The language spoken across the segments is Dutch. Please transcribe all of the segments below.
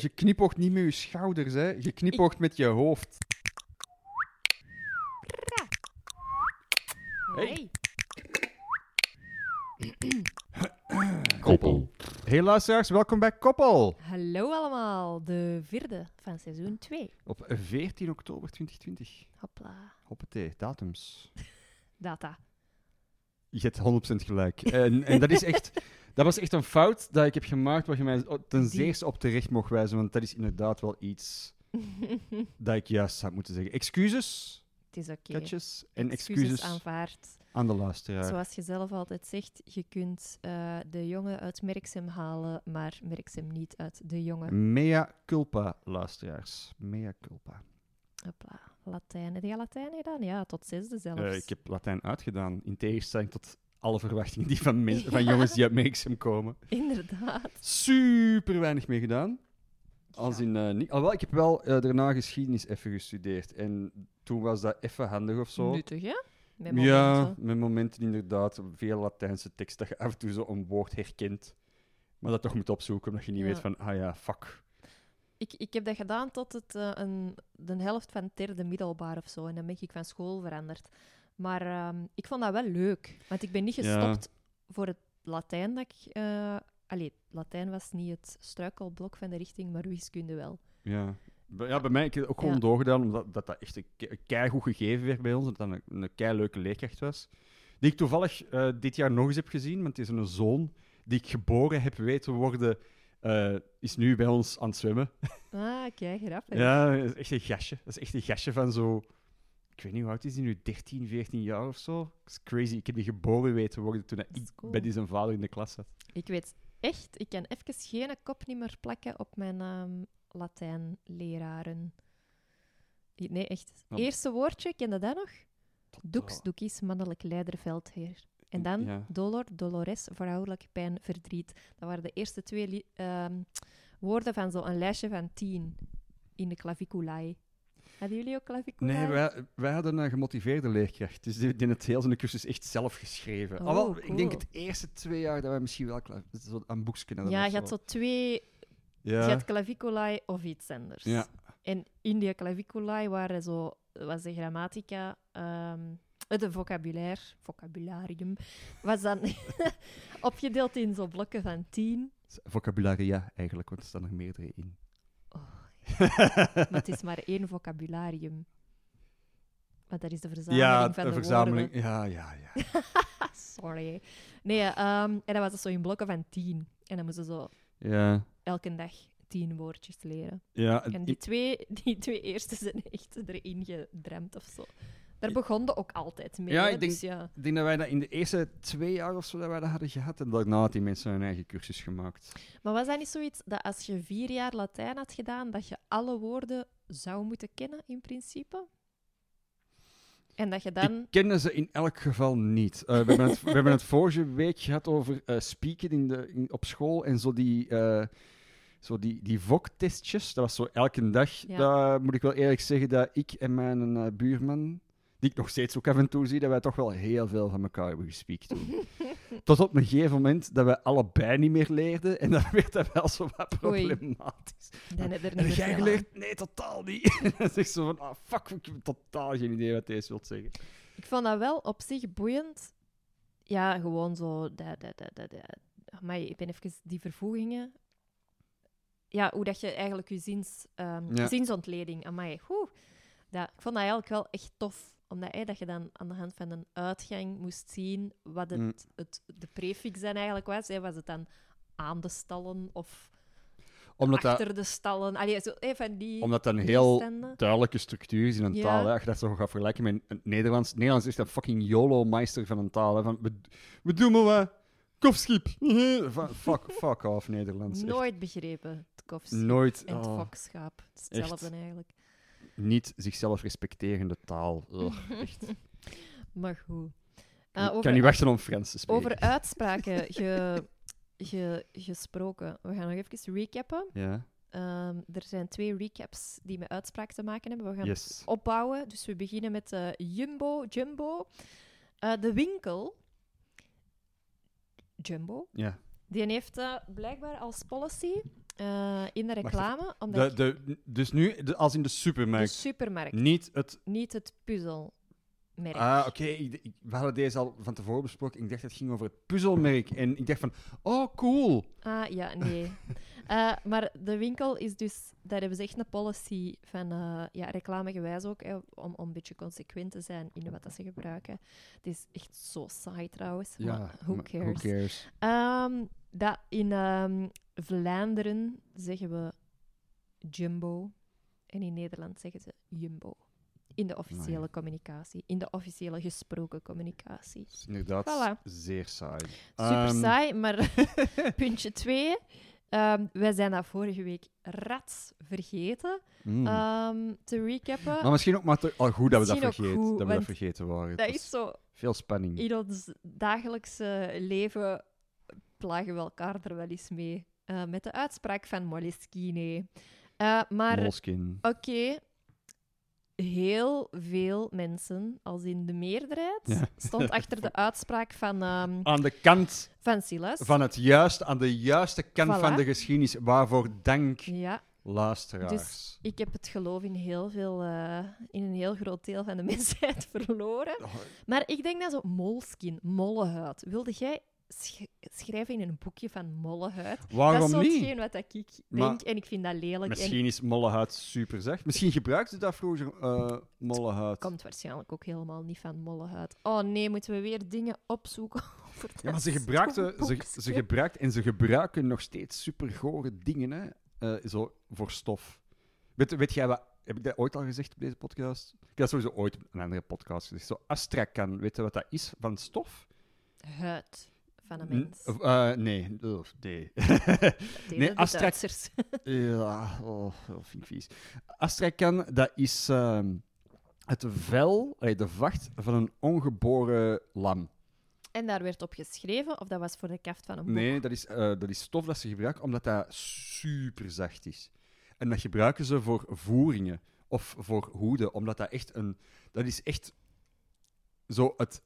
Je knipoogt niet met je schouders, hè. Je knipoogt met je hoofd. Hey. Koppel. Hey luisteraars, welkom bij Koppel. Hallo allemaal, de vierde van seizoen 2. Op 14 oktober 2020. Hopla. Hoppatee, datums. Data. Je hebt 100% gelijk. En, en dat is echt... Dat was echt een fout dat ik heb gemaakt waar je mij ten zeerste op terecht mocht wijzen, want dat is inderdaad wel iets dat ik juist had moeten zeggen. Excuses, Het is oké. en Excuses excuses aanvaard. aan de luisteraar. Zoals je zelf altijd zegt, je kunt eh, de jongen uit Merksem halen, maar Merksem niet uit de jongen. Mea culpa, luisteraars. Mea culpa. Hopla. Latijn. Heb jij Latijn gedaan? Ja, tot zesde zelfs. Eh, ik heb Latijn uitgedaan, in tegenstelling tot alle verwachtingen die van, van jongens die uit Merksem komen. Inderdaad. Super weinig mee gedaan. Als in, eh, niet, alhoewel, ik heb wel eh, daarna geschiedenis even gestudeerd. En toen was dat even handig of zo. Nuttig, hè? Met Ja, met momenten inderdaad. Veel Latijnse tekst dat je af en toe zo een woord herkent. Maar dat toch moet opzoeken, omdat je niet Ja. weet van, ah ja, fuck. Ik, ik heb dat gedaan tot het, eh, een, de helft van het derde middelbaar of zo. En dan ben ik van school veranderd. Maar ehm, ik vond dat wel leuk. Want ik ben niet Ja. gestopt voor het Latijn. Dat ik, allee, Latijn was niet het struikelblok van de richting, maar wiskunde wel. Ja. Bij- Ja, bij mij ik heb het ook gewoon Ja. doorgedaan, omdat dat, dat echt een ke- keigoed gegeven werd bij ons. Dat dat een, een keileuke leerkracht was. Die ik toevallig eh, dit jaar nog eens heb gezien, want het is een zoon die ik geboren heb weten worden, eh, is nu bij ons aan het zwemmen. Ah, kijk, grappig. Ja, dat is echt een gastje. Dat is echt een gastje van zo... Ik weet niet hoe oud is hij nu, 13, 14 jaar of zo? Dat is crazy. Ik heb die geboren weten worden toen ik cool. bij die zijn vader in de klas zat. Ik weet echt, ik kan even geen kop niet meer plakken op mijn ehm Latijnleraren. Nee, echt. Eerste woordje, ken je dat nog? Doeks, doekies, mannelijk leiderveldheer. En dan Ja. dolor, dolores, vrouwelijk pijn, verdriet. Dat waren de eerste twee ehm, woorden van zo'n lijstje van tien in de claviculae. Hadden jullie ook claviculae? Nee, wij, wij hadden een gemotiveerde leerkracht. Dus die, die het heel zijn cursus echt zelf geschreven. Oh, Alhoewel, ik denk het eerste twee jaar dat wij misschien wel zo een boekje hadden. Ja, je had zo. twee... Ja, Je had claviculae of iets anders. ja. En in die claviculae waren zo, was de grammatica, eh, de vocabulaire, vocabularium, was dan opgedeeld in zo blokken van tien. Vocabularia eigenlijk, want er staan er meerdere in. Maar het is maar één vocabularium. Maar dat is de verzameling ja, van een de verzameling. Ja, ja, ja. woorden. Sorry. Nee, ehm, en dat was dus zo in blokken van tien. En dan moesten ze zo Ja, elke dag tien woordjes leren. ja En die twee, die twee eerste zijn echt erin gedremd of zo. Daar Ik- begon je ook altijd mee. Ja, hè, ik denk- dus ja. Ik denk dat wij dat in de eerste twee jaar of zo dat wij dat hadden gehad. En daarna had die mensen hun eigen cursus gemaakt. Maar was dat niet zoiets dat als je vier jaar Latijn had gedaan, dat je alle woorden zou moeten kennen in principe? En dat je dan. Ik kende ze in elk geval niet. Eh, we, hebben het, we hebben het vorige week gehad over spieken in de, in, op school en zo die, eh zo die, die VOC-testjes. Dat was zo elke dag. Ja. Daar moet ik wel eerlijk zeggen dat ik en mijn buurman, die ik nog steeds ook af en toe zie, dat wij toch wel heel veel van elkaar hebben gespiekt toen. Tot op een gegeven moment dat we allebei niet meer leerden en dan werd dat wel zo wat problematisch. Dan heb je er niet Heb meer jij geleerd? Nee, totaal niet. dan zeg zo van, ah, fuck, ik heb totaal geen idee wat deze wilt zeggen. Ik vond dat wel op zich boeiend. Ja, gewoon zo. Dat, dat, dat, dat. Amai, ik ben even die vervoegingen. Ja, hoe dat je eigenlijk je zins, ehm, Ja. zinsontleding. Amai, oeh, dat, ik vond dat eigenlijk wel echt tof. Omdat dat je dan aan de hand van een uitgang moest zien wat het, Mm. het, de prefix dan eigenlijk was. Was het dan aan de stallen of Omdat dat, achter de stallen? Allee, zo, van die omdat dat een heel duidelijke structuur is in een Ja. taal. Hè. Als je dat zo gaat vergelijken met het Nederlands. Nederlands is een fucking YOLO-meister van een taal. Hè. Van, we, we doen maar wat. Kofschip. Fuck, fuck off, Nederlands. Echt Nooit begrepen, het kofschip nooit. en het oh, fokschaap. Hetzelfde echt. eigenlijk. Niet zichzelf respecterende taal. Ugh, echt. Maar goed. Uh, ik over, kan niet wachten om Frans te spreken. over uitspraken ge, ge, gesproken. We gaan nog even recappen. Ja, Ehm, er zijn twee recaps die met uitspraak te maken hebben. We gaan yes. opbouwen. Dus we beginnen met eh, Jumbo. Jumbo. Eh, de winkel. Jumbo. Ja. Die heeft eh, blijkbaar als policy Eh, in de reclame, omdat De, ik- de, dus nu, de, als in de de supermarkt, supermarkt, niet het... niet het puzzelmerk. Ah, oké. We hadden deze al van tevoren besproken. Ik dacht dat het ging over het puzzelmerk. En ik dacht van, oh, cool. Ah, ja, nee. Eh, maar de winkel is dus... Daar hebben ze echt een policy van... eh ja, reclamegewijs ook, hè, om, om een beetje consequent te zijn in wat dat ze gebruiken. Het is echt zo saai trouwens, maar who maar cares. Who cares? Ehm, dat in ehm, Vlaanderen zeggen we jumbo. En in Nederland zeggen ze jumbo. In de officiële communicatie. In de officiële gesproken communicatie. Is inderdaad Voilà. zeer saai. Super Ehm, saai, maar puntje twee. ehm, wij zijn dat vorige week rats vergeten mm. te recappen. maar misschien ook maar te- al goed dat we dat, Misschien vergeten, goed, dat we dat vergeten waren. dat is zo... Veel spanning. In ons dagelijkse leven plagen we elkaar er wel eens mee. Eh, met de uitspraak van Moleskine. Eh, maar oké, heel veel mensen, als in de meerderheid, Ja. stond achter de uitspraak van, ehm, Aan de kant van Silas. van het juiste, aan de juiste kant Voilà. van de geschiedenis. Waarvoor dank, Ja, luisteraars. Dus ik heb het geloof in heel veel, eh, in een heel groot deel van de mensheid verloren. Oh, Maar ik denk dat zo molskin, mollehuid. Wilde jij schrijven in een boekje van mollehuid? dat waarom is zo niet? hetgeen wat ik denk Maar- en ik vind dat lelijk. En Misschien is mollehuid super zacht. Misschien gebruikten ze dat vroeger, eh mollehuid. komt waarschijnlijk ook helemaal niet van mollehuid. Oh nee, moeten we weer dingen opzoeken over Ja, maar dat ze gebruikten, ze, ze gebruikt en ze gebruiken nog steeds supergore dingen hè, eh, zo voor stof. Weet, weet jij wat? Heb ik dat ooit al gezegd op deze podcast? Ik heb dat sowieso ooit op een andere podcast gezegd. Zo Astrakan, weet je wat dat is van stof? Huid van een N- mens. eh, nee, nee. Nee, Astra- ja, oh, dat vind ik vies. Astrakan, dat is ehm, het vel, de vacht van een ongeboren lam. En daar werd op geschreven, of dat was voor de kaft van een boek? Nee, dat is, eh, dat is stof dat ze gebruiken omdat dat super zacht is. En dat gebruiken ze voor voeringen of voor hoeden, omdat dat echt een. Dat is echt zo het.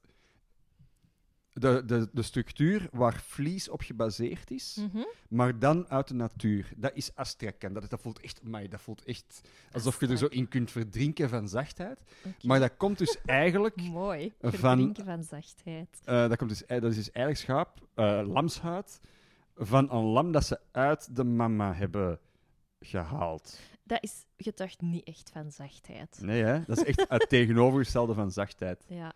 De, de, de structuur waar vlies op gebaseerd is, Mhm. maar dan uit de natuur. Dat is astrakan. Dat, dat voelt echt, amai, dat voelt echt alsof je er zo in kunt verdrinken van zachtheid. Maar dat komt dus eigenlijk Mooi. Verdrinken van zachtheid. Eh, dat, komt dus, dat is dus eigenlijk schaap, eh, lamshuid, van een lam dat ze uit de mama hebben gehaald. Dat is getuigt niet echt van zachtheid. Nee, hè? Dat is echt het tegenovergestelde van zachtheid. Ja.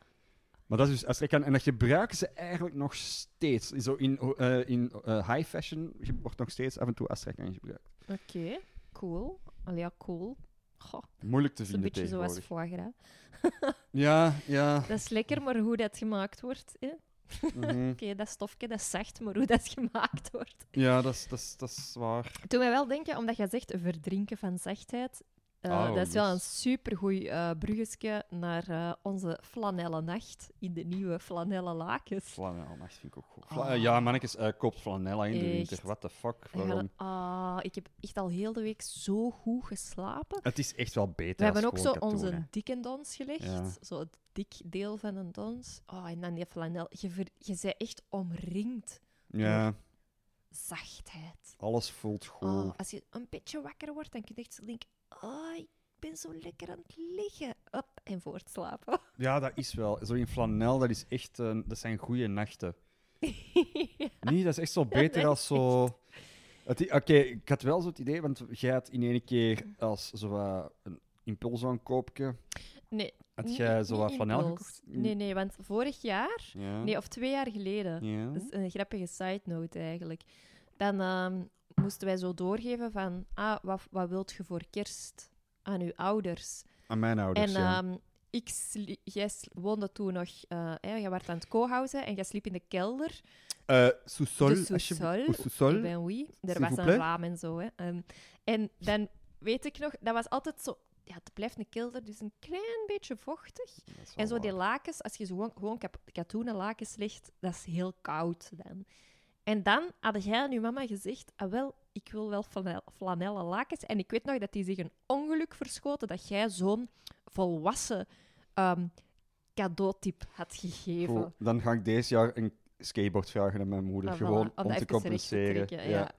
Maar dat is dus en dat gebruiken ze eigenlijk nog steeds. Zo in, eh, in eh, high fashion wordt nog steeds af en toe Astrakhan gebruikt. Oké, cool. Al ja, cool. Goh, Moeilijk te dat is een vinden beetje zoals tegenwoordig. foie gras. Ja, ja. Dat is lekker, maar hoe dat gemaakt wordt... Hè? mhm. Oké, dat stofje, dat is zacht, maar hoe dat gemaakt wordt... Ja, dat is, dat, is, dat is waar. Toen wij wel denken, omdat je zegt verdrinken van zachtheid... eh, Oh, dat is wel yes. een supergoed eh bruggetje naar eh, onze flanellen nacht in de nieuwe flanellen lakens. Flanel, dat vind ik ook goed. Fla- Ah. Ja, mannetjes, koopt flanella in de winter. What the fuck? Waarom? ah, ik heb echt al heel de week zo goed geslapen. Het is echt wel beter We hebben ook zo hè. onze dikke dons gelegd. Ja. Zo het dik deel van een dons. Oh, en dan die flanel. Je, ver, je bent echt omringd Ja, zachtheid. alles voelt goed. Oh, als je een beetje wakker wordt, dan kun je echt denken... Oh, ik ben zo lekker aan het liggen. Up, en voortslapen. Ja, dat is wel. Zo in flanel, dat, is echt, eh, dat zijn goede nachten. Nee, dat is echt zo beter als zo... Oké, ik had wel zo het idee, want jij had in één keer als zo wat een impulsaankoopje, Nee, had jij zo wat flanel gekocht? Nee, nee, want vorig jaar... Ja. Nee, of twee jaar geleden... Dat is een grappige side note eigenlijk. Dan ehm, moesten wij zo doorgeven van, ah, wat, wat wilt je voor kerst aan uw ouders? Aan mijn ouders, en ja. ehm, ik jij woonde toen nog, eh hè, je werd aan het co-housen en jij sliep in de kelder. Eh, sous-sol, sous-sol. Ou sous-sol. Ben oui. Er S'il was een raam en zo. Hè. Ehm, en dan weet ik nog, dat was altijd zo... Ja, het blijft een kelder, dus een klein beetje vochtig. En zo die lakens, als je zo gewoon, gewoon katoenen lakens legt, dat is heel koud dan. En dan had jij aan je mama gezegd, ah wel, ik wil wel flanel, flanellen lakens. En ik weet nog dat die zich een ongeluk verschoten dat jij zo'n volwassen ehm cadeautip had gegeven. Goed, dan ga ik deze jaar een skateboard vragen aan mijn moeder, Ah, voilà, gewoon om te compenseren. ja.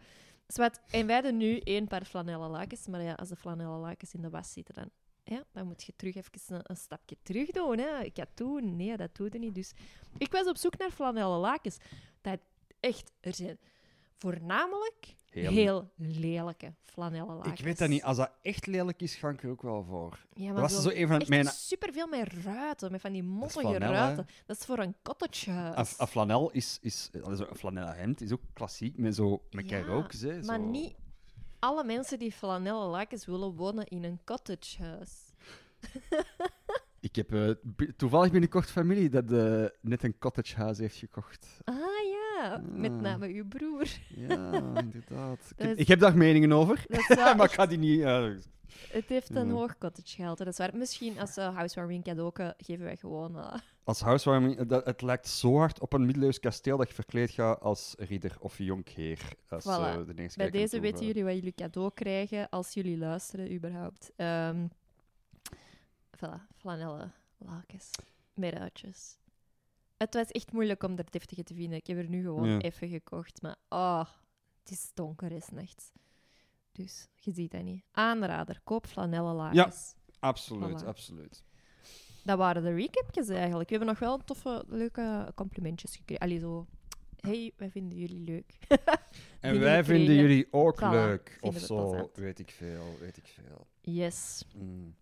Zwat, en wij hadden nu één paar flanellen lakens, maar ja, als de flanellen lakens in de was zitten, dan, ja, dan moet je terug even een, een stapje terug doen. Hè. Ik had toen, nee, dat doe je niet. Dus ik was op zoek naar flanellen lakens. Dat echt, er zijn voornamelijk Heel- heel, lelijke flanellen lakens. Ik weet dat niet. Als dat echt lelijk is, ga ik er ook wel voor. Ja, Dat maar was zo een van echt mijn... superveel met ruiten, met van die mottige flanel, hè? ruiten. Dat is voor een cottagehuis. Een, een flanel is... is zo een flanellen hemd is ook klassiek, met zo met Ja, hè. Maar zo. niet alle mensen die flanellen lakens willen wonen in een cottagehuis. Ik heb b- toevallig binnenkort familie dat eh, net een cottagehuis heeft gekocht. Ah ja, met Ah. name uw broer. Ja, inderdaad. Ik heb, is- ik heb daar meningen over, wel maar ik ga die niet... eh, het heeft een hoog cottagegehalte, dat is waar. Misschien als uh, housewarming cadeau geven wij gewoon... eh, als housewarming, dat, het lijkt zo hard op een middeleeuws kasteel dat je verkleed gaat als ridder of jonkheer. Als, Voilà. eh, de Bij deze weten eh. jullie wat jullie cadeau krijgen als jullie luisteren, überhaupt. Ehm voilà, flanellen lakens met. Het was echt moeilijk om er deftige te vinden. Ik heb er nu gewoon Ja. even gekocht, maar oh, het is donker is nachts. Dus je ziet dat niet. Aanrader, koop flanellen lakens. Absoluut, Voilà. absoluut. Dat waren de recapjes eigenlijk. We hebben nog wel toffe, leuke complimentjes gekregen. Allee, zo... Hey, wij vinden jullie leuk. En wij vinden jullie ook leuk. Of zo, weet ik veel, weet ik veel. Yes. Mm.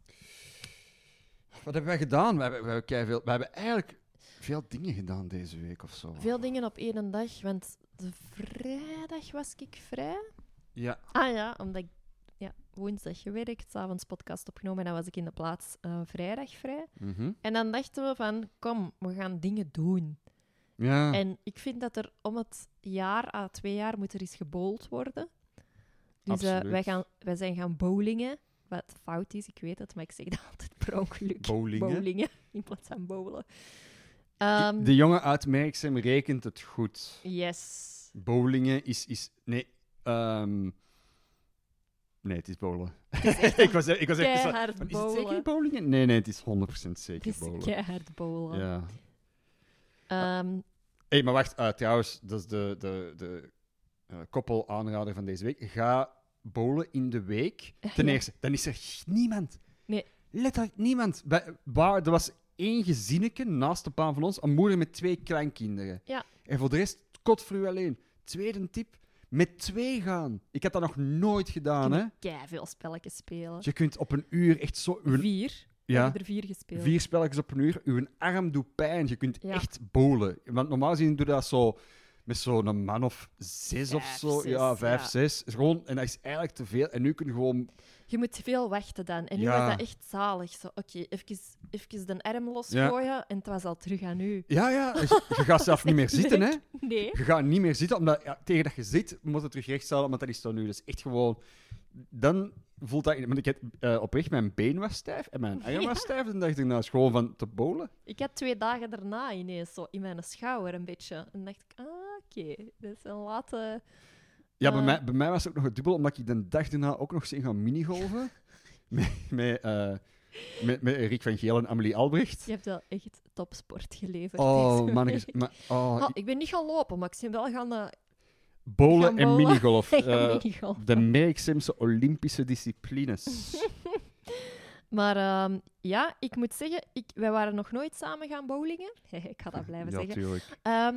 Wat hebben wij gedaan? We hebben, we, hebben keiveel- we hebben eigenlijk veel dingen gedaan deze week of zo. Veel dingen op één dag, want de vrijdag was ik vrij. Ja. Ah ja, omdat ik ja, woensdag gewerkt, s'avonds podcast opgenomen en dan was ik in de plaats eh, vrijdag vrij. Mhm. En dan dachten we van, kom, we gaan dingen doen. Ja. En ik vind dat er om het jaar, à twee jaar, moet er eens gebowld worden. Dus eh, wij, gaan, wij zijn gaan bowlingen. Wat fout is, ik weet het, maar ik zeg dat altijd per ongeluk. Bowlingen. Bowlingen, in plaats van bowlen. Ehm, de jongen uit Merksem rekent het goed. yes. Bowlingen is... is nee, ehm, nee, het is bowlen. Het is ik was, ik was echt... zo- Is het zeker bowlingen? Nee, nee, het is 100% Het zeker is bowlen. keihard bowlen. Ja. Ehm, Hé, maar wacht, eh, trouwens, dat is de, de, de eh, koppel aanrader van deze week. Ga bowlen in de week. Ten Ja. eerste, dan is er niemand. Nee. Letterlijk niemand. Bij, waar, er was één gezinnetje naast de baan van ons, een moeder met twee kleinkinderen. Ja. En voor de rest, kot voor u alleen. Tweede tip, met twee gaan. Ik heb dat nog nooit gedaan, hè. kei veel spelletjes spelen. Je kunt op een uur echt zo... Uw, Vier. Ja, er vier gespeeld. vier spelletjes op een uur. Uw arm doet pijn. Je kunt Ja. echt bowlen. Want normaal gezien doe je dat zo met zo'n man of zes of zo. zes, ja, vijf, ja. zes. Is Gewoon, en dat is eigenlijk te veel. En nu kun je gewoon... Je moet veel wachten dan. En nu Ja. was dat echt zalig. Zo, oké, even, even de arm losgooien en het was al terug aan u. Ja, ja. dus je gaat zelf niet meer zitten, hè. Nee. Je gaat niet meer zitten, omdat ja, tegen dat je zit, moet het terug rechtstellen, want dat is zo nu. Dus echt gewoon... Dan voelt dat... Want ik heb eh, oprecht, mijn been was stijf en mijn arm was stijf. En dacht ik, nou, is gewoon van te bowlen. Ik had twee dagen daarna ineens zo in mijn schouder een beetje. En dacht ik, ah, oké, dat is een late... Ja, bij, Eh. mij, bij mij was het ook nog het dubbel, omdat ik de dag daarna ook nog eens gaan minigolven. met, met, eh, met, met Rick van Geel en Amelie Albrecht. Je hebt wel echt topsport geleverd. Oh, week. Maar, oh, Oh, ik ben niet gaan lopen, maar ik ben wel gaan, bowlen gaan en minigolf. minigolfen. de Merksemse Olympische disciplines. Maar ehm, ja, ik moet zeggen, ik, wij waren nog nooit samen gaan bowlingen. ik ga dat blijven ja, zeggen. Ehm,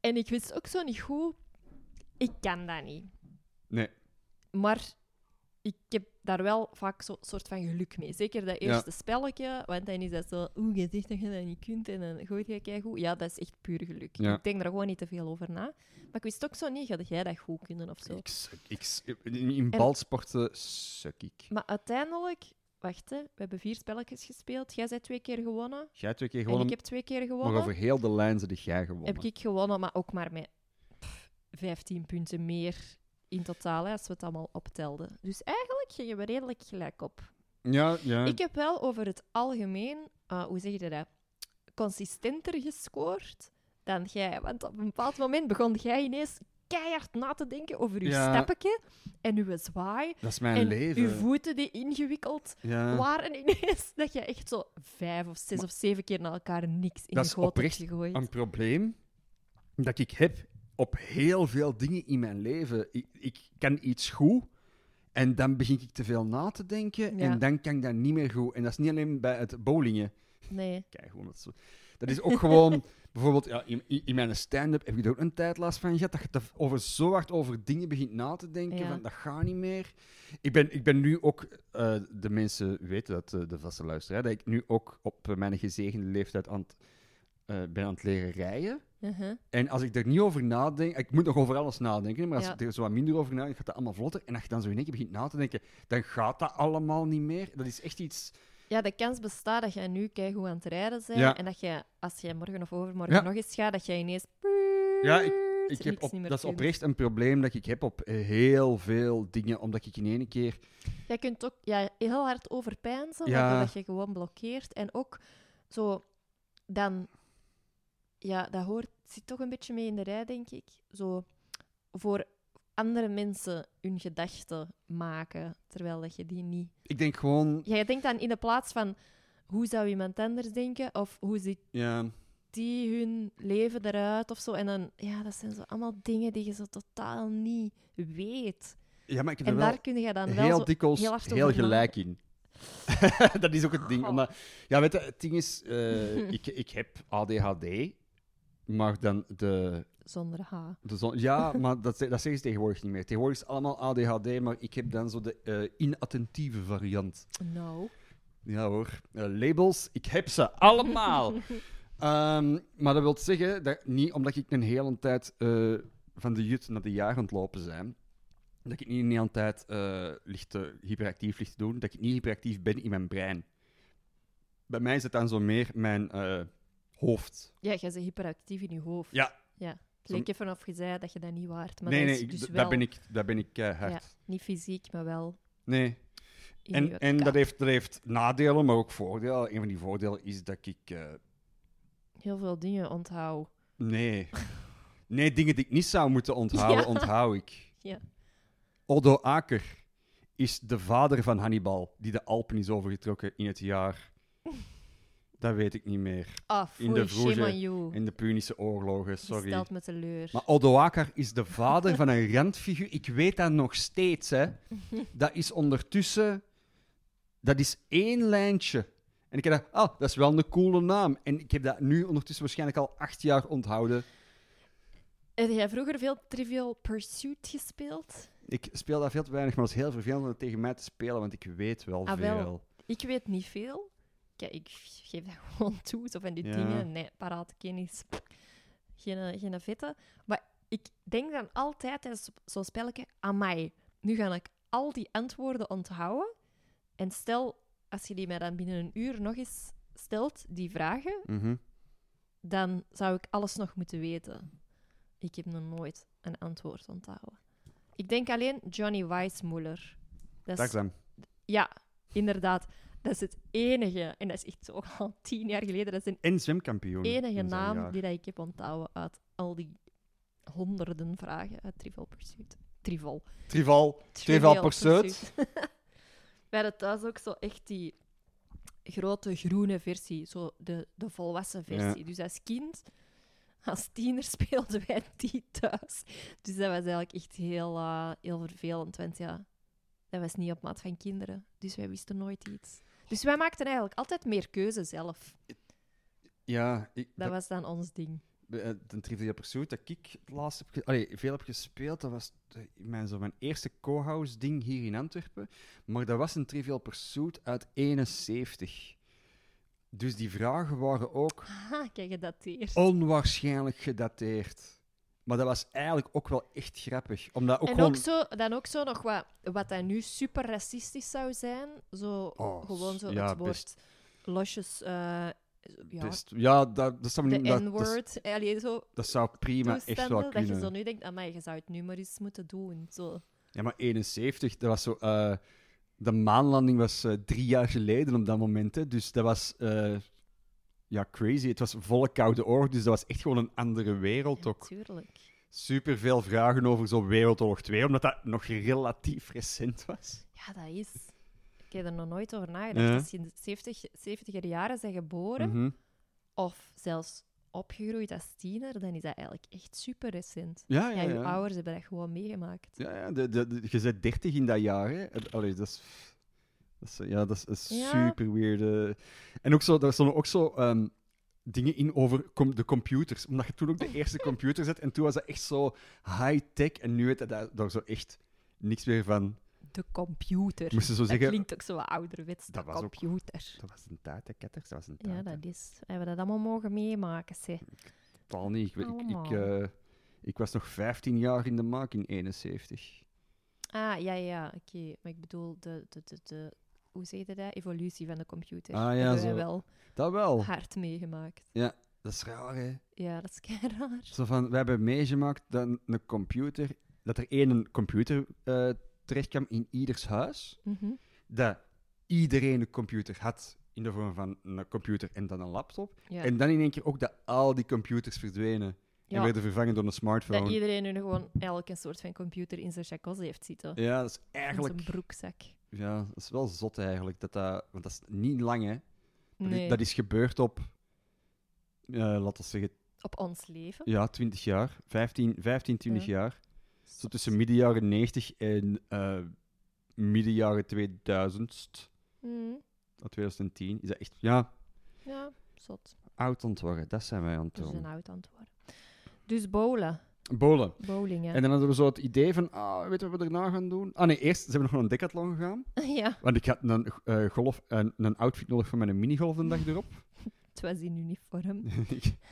en ik wist ook zo niet goed, ik kan dat niet. Nee. Maar ik heb daar wel vaak zo'n soort van geluk mee. Zeker dat Ja. eerste spelletje, want dan is dat zo, oeh, je zegt dat je dat niet kunt en dan gooit je keigoed. Ja, dat is echt puur geluk. Ja. Ik denk daar gewoon niet te veel over na. Maar ik wist ook zo niet, dat jij dat goed kunnen of zo. Ik, ik, in, balsporten suk ik. Maar uiteindelijk, wacht hè, we hebben vier spelletjes gespeeld. Jij bent twee keer gewonnen. Jij twee keer En gewonnen, ik heb twee keer maar gewonnen. over heel de lijn zit jij gewonnen. Heb ik gewonnen, maar ook maar met 15 punten meer in totaal, hè, als we het allemaal optelden. Dus eigenlijk gingen we redelijk gelijk op. Ja, ja. Ik heb wel over het algemeen, eh, hoe zeg je dat, consistenter gescoord dan jij. Want op een bepaald moment begon jij ineens keihard na te denken over je Ja. steppetje en uw zwaai. Dat is mijn en leven. uw voeten die ingewikkeld ja. waren ineens. Dat je echt zo vijf of zes of zeven keer na elkaar niks in de is goot hebt gegooid. Een probleem dat ik heb op heel veel dingen in mijn leven. Ik, ik kan iets goed en dan begin ik te veel na te denken Ja. en dan kan ik dat niet meer goed. En dat is niet alleen bij het bowlingen. Nee. Kijk, gewoon dat, is ook gewoon, bijvoorbeeld ja, in, in mijn stand-up heb ik er ook een tijd last van gehad, dat je te- over, zo hard over dingen begint na te denken, Ja. van dat gaat niet meer. Ik ben, ik ben nu ook, eh, de mensen weten dat, eh, de vaste luisteraar, dat ik nu ook op mijn gezegende leeftijd aan eh, ben aan het leren rijden. Uh-huh. En als ik er niet over nadenk, ik moet nog over alles nadenken, maar als Ja. ik er zo wat minder over nadenk, gaat dat allemaal vlotter. En als je dan zo in één keer begint na te denken, dan gaat dat allemaal niet meer. Dat is echt iets... Ja, de kans bestaat dat jij nu keigoed aan het rijden bent Ja. en dat je, als jij morgen of overmorgen Ja. nog eens gaat, dat jij ineens... Ja, ik, ik heb op, dat is oprecht een probleem dat ik heb op heel veel dingen, omdat ik in één keer... Jij kunt ook ja, heel hard overpijnzen, dat je gewoon blokkeert. En ook zo, dan, ja, dat hoort, zit toch een beetje mee in de rij, denk ik. Zo voor andere mensen hun gedachten maken, terwijl dat je die niet. Ik denk gewoon... Jij denkt dan in de plaats van hoe zou iemand anders denken, of hoe ziet Ja, die hun leven eruit of zo. En dan, ja, dat zijn zo allemaal dingen die je zo totaal niet weet. ja maar ik heb En wel daar kun je dan wel heel zo dikwijls heel heel gelijk in. dat is ook het ding. Omdat, ja, weet je, het ding is, eh, ik, ik heb ADHD, maar dan de zonder H. De zon- ja, maar dat, dat zeggen ze tegenwoordig niet meer. Tegenwoordig is het allemaal ADHD, maar ik heb dan zo de eh, inattentieve variant. Nou. Ja hoor, Eh, labels, ik heb ze allemaal. Ehm, maar dat wil zeggen, dat niet omdat ik een hele tijd eh, van de jut naar de jaar aan het lopen ben, dat ik niet een hele tijd te- hyperactief ligt te doen, dat ik niet hyperactief ben in mijn brein. Bij mij is het dan zo meer mijn hoofd. Ja, jij bent hyperactief in je hoofd. Ja. ja. Het leek even of je zei dat je dat niet waard. Maar nee, dat nee, dus wel dat ben ik, dat ben ik eh, hard. Ja. niet fysiek, maar wel Nee. En, en dat, heeft, dat heeft nadelen, maar ook voordelen. Een van die voordelen is dat ik. eh, heel veel dingen onthoud. nee. Nee, dingen die ik niet zou moeten onthouden, Ja. onthoud ik. Ja. Odo Aker is de vader van Hannibal, die de Alpen is overgetrokken in het jaar. Dat weet ik niet meer. Ah, In de vroege-. In de Punische oorlogen, Je sorry. stelt me teleur. Maar Odo Aker is de vader van een randfiguur. Ik weet dat nog steeds, hè. Dat is ondertussen... Dat is één lijntje. En ik heb dat... Oh, dat is wel een coole naam. En ik heb dat nu ondertussen waarschijnlijk al acht jaar onthouden. Heb jij vroeger veel Trivial Pursuit gespeeld? Ik speel dat veel te weinig, maar het is heel vervelend om het tegen mij te spelen, want ik weet wel Ah, wel. veel. Ik weet niet veel. Ik geef dat gewoon toe, zo van die Ja. dingen. Nee, paraatkennis. Geen, geen vette. Maar ik denk dan altijd tijdens zo'n spelletje, amai, nu ga ik al die antwoorden onthouden. En stel, als je die mij dan binnen een uur nog eens stelt, die vragen, Mhm. dan zou ik alles nog moeten weten. Ik heb nog nooit een antwoord onthouden. Ik denk alleen Johnny Weissmuller. Dat is, ja, inderdaad. Dat is het enige, en dat is echt zo al tien jaar geleden, dat is de En zwemkampioen. enige in naam jaar. die dat ik heb onthouden uit al die honderden vragen uit Trivial Pursuit. Trivial. Trival. Trivial Pursuit. We hadden thuis ook zo echt die grote groene versie, zo de, de volwassen versie. Dus als kind, als tiener speelden wij die thuis. Dus dat was eigenlijk echt heel, eh, heel vervelend, want ja, dat was niet op maat van kinderen. Dus wij wisten nooit iets. Dus wij maakten eigenlijk altijd meer keuze zelf. Ja, ik, Dat was dan ons ding. Eh, de Trivial Pursuit dat ik het laatst heb, ge- allee, veel heb gespeeld, dat was mijn, zo mijn eerste co-house ding hier in Antwerpen. Maar dat was een Trivial Pursuit uit 71. Dus die vragen waren ook kijk, gedateerd. onwaarschijnlijk gedateerd. Maar dat was eigenlijk ook wel echt grappig. Omdat ook en gewoon... ook zo, dan ook zo nog wat, wat dat nu super racistisch zou zijn. Zo, Oh, gewoon zo ja, het woord best. losjes, eh, ja, Best, ja, dat, dat, zou, de dat, dat, N-word. Zo dat zou prima echt wel toestanden dat je kunnen. zo nu denkt, amai, je zou het nu maar eens moeten doen. Zo. Ja, maar 71, dat was zo... eh, de maanlanding was eh, drie jaar geleden op dat moment. Hè, dus dat was... ja, crazy. Het was volle koude oorlog, dus dat was echt gewoon een andere wereld ook. tuurlijk. Super veel vragen over zo'n Wereldoorlog 2, omdat dat nog relatief recent was. Ja, dat is. Ik heb er nog nooit over nagedacht. Ja. Als je in de 70, 70er jaren bent geboren, Mhm. of zelfs opgegroeid als tiener, dan is dat eigenlijk echt super recent. Ja, Ja, ja, je ouders hebben dat gewoon meegemaakt. Ja, ja de, de, de- je bent 30 in dat jaar, hè. Allee, dat is... Dat is, ja, dat is, Ja. super. En ook zo, daar stonden ook zo ehm, dingen in over com- de computers. Omdat je toen ook de eerste computer zet. En toen was dat echt zo high-tech. En nu weet je daar, daar zo echt niks meer van. De computer. Moesten zo dat zeggen... klinkt ook zo ouderwets, de Dat ook- computer. Dat was een tijd, hè, ketters. Dat was een tijd. Ja, dat is. We hebben dat allemaal mogen meemaken, zeg. Totaal niet. Ik, ik, ik, eh, ik was nog 15 jaar in de maak in 71. Ah, ja, ja, oké. Maar ik bedoel, de, de, de, de, hoe zeg je dat? Evolutie van de computer. Ah, ja, zo. wel Dat wel. hard meegemaakt. Dat is raar, hè. Ja, dat is kei raar. Zo van, we hebben meegemaakt dat een, een computer, dat er één computer terecht kwam in ieders huis, Mhm. dat iedereen een computer had in de vorm van een computer en dan een laptop. Ja. En dan in één keer ook dat al die computers verdwenen en ja, werden vervangen door een smartphone. dat iedereen nu gewoon elk een soort van computer in zijn chakos heeft zitten. Ja, dat is In eigenlijk... zijn broekzak. Ja, dat is wel zot eigenlijk. Dat dat, want dat is niet lang, hè. Dat, Nee, is, dat is gebeurd op, eh, laten we zeggen, op ons leven. ja, 20 jaar. 15, 15 20 Ja. jaar. Zo tussen midden jaren 90 en eh midden jaren 2000, Mm, of 2010. Is dat echt, ja, ja, zot. oud aan het worden. Dat zijn wij aan het Dat is doen. een oud antwoord. Dus bowlen. Bolen. Bowling. En dan hadden we zo het idee van, ah, weet je wat we daarna gaan doen? Ah nee, eerst zijn we nog naar een decathlon gegaan. ja, Want ik had een, eh, golf, een, een outfit nodig voor mijn minigolf de dag erop. het was in uniform.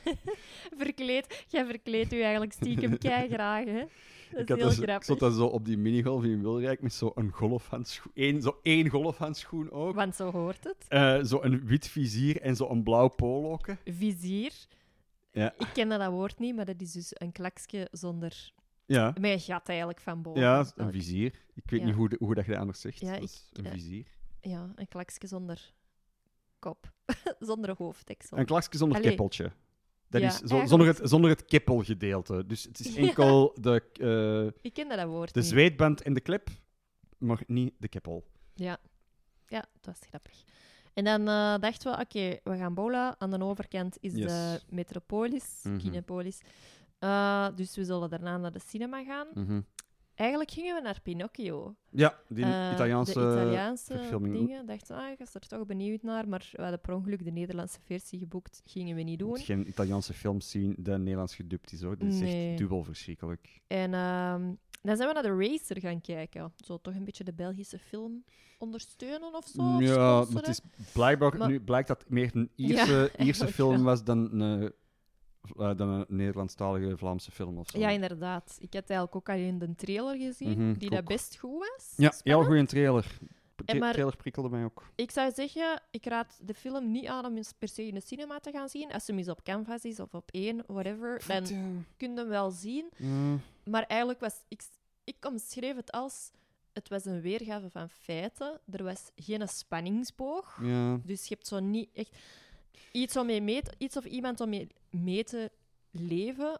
Verkleed. Jij verkleedt u eigenlijk stiekem kei graag, hè? Dat ik, is had heel dus- ik grappig. zat dan zo op die minigolf in Wilrijk met zo'n golfhandschoen. Één, zo één golfhandschoen ook. Want zo hoort het. Eh, zo een wit vizier en zo een blauw poloke. Vizier. Ja. Ik ken dat woord niet, maar dat is dus een klakje zonder... Ja, Met een gat eigenlijk van boven. ja Dat- een vizier. Ik weet Ja. niet hoe, de- hoe dat je dat anders zegt. Ja, ik- een eh, vizier. Ja, een klakje zonder kop. zonder hoofddeksel. Een klasje zonder Allee. keppeltje. Dat Ja, is zo, zonder, het, zonder het keppelgedeelte. Dus het is enkel de, eh, Ik ken dat woord de niet. zweetband en de klep, maar niet de keppel. Ja. ja, dat was grappig. En dan eh, dachten we, oké, we gaan bowlen. Aan de overkant is Yes. de Metropolis, Mhm. Kinepolis. Eh, dus we zullen daarna naar de cinema gaan. Mhm. Eigenlijk gingen we naar Pinocchio. Ja, die Eh, Italiaanse, de Italiaanse dingen. Dachten, ah, ik was er toch benieuwd naar. Maar we hadden per ongeluk de Nederlandse versie geboekt. Gingen we niet doen. geen Italiaanse films zien dat Nederlands gedubt is hoor. Dat is Nee. echt dubbel verschrikkelijk. En ehm, dan zijn we naar de Racer gaan kijken. Zo toch een beetje de Belgische film ondersteunen of zo. ja, maar het is blijkbaar, Maar- nu blijkt dat het meer een Ja, Ierse, eigenlijk film was dan een, eh, dan een Nederlandstalige Vlaamse film of zo. Ja, inderdaad. Ik had eigenlijk ook al in de trailer gezien, Mhm, die dat best goed was. Ja, heel goede trailer. De trailer prikkelde mij ook. Ik zou zeggen, ik raad de film niet aan om per se in de cinema te gaan zien. Als hem eens op Canvas is of op één, whatever, dan Ja. kun je hem wel zien. Ja. Maar eigenlijk was... Ik, ik omschreef het als... Het was een weergave van feiten. Er was geen spanningsboog. Ja. Dus je hebt zo niet echt iets, om mee, iets of iemand om mee, mee te leven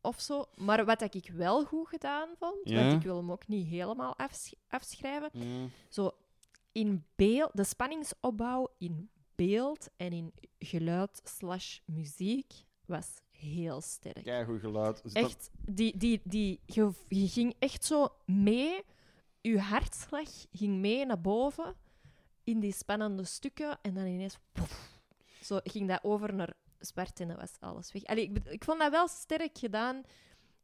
of zo. Maar wat ik wel goed gedaan vond, Ja. want ik wil hem ook niet helemaal afsch- afschrijven, Ja. zo in beeld, de spanningsopbouw in beeld en in geluid slash muziek was heel sterk. Keigoed geluid. Zit dat- Echt, die, die, die, je, je ging echt zo mee, je hartslag ging mee naar boven in die spannende stukken en dan ineens poef, zo ging dat over naar zwart en dan was alles weg. Allee, ik, ik vond dat wel sterk gedaan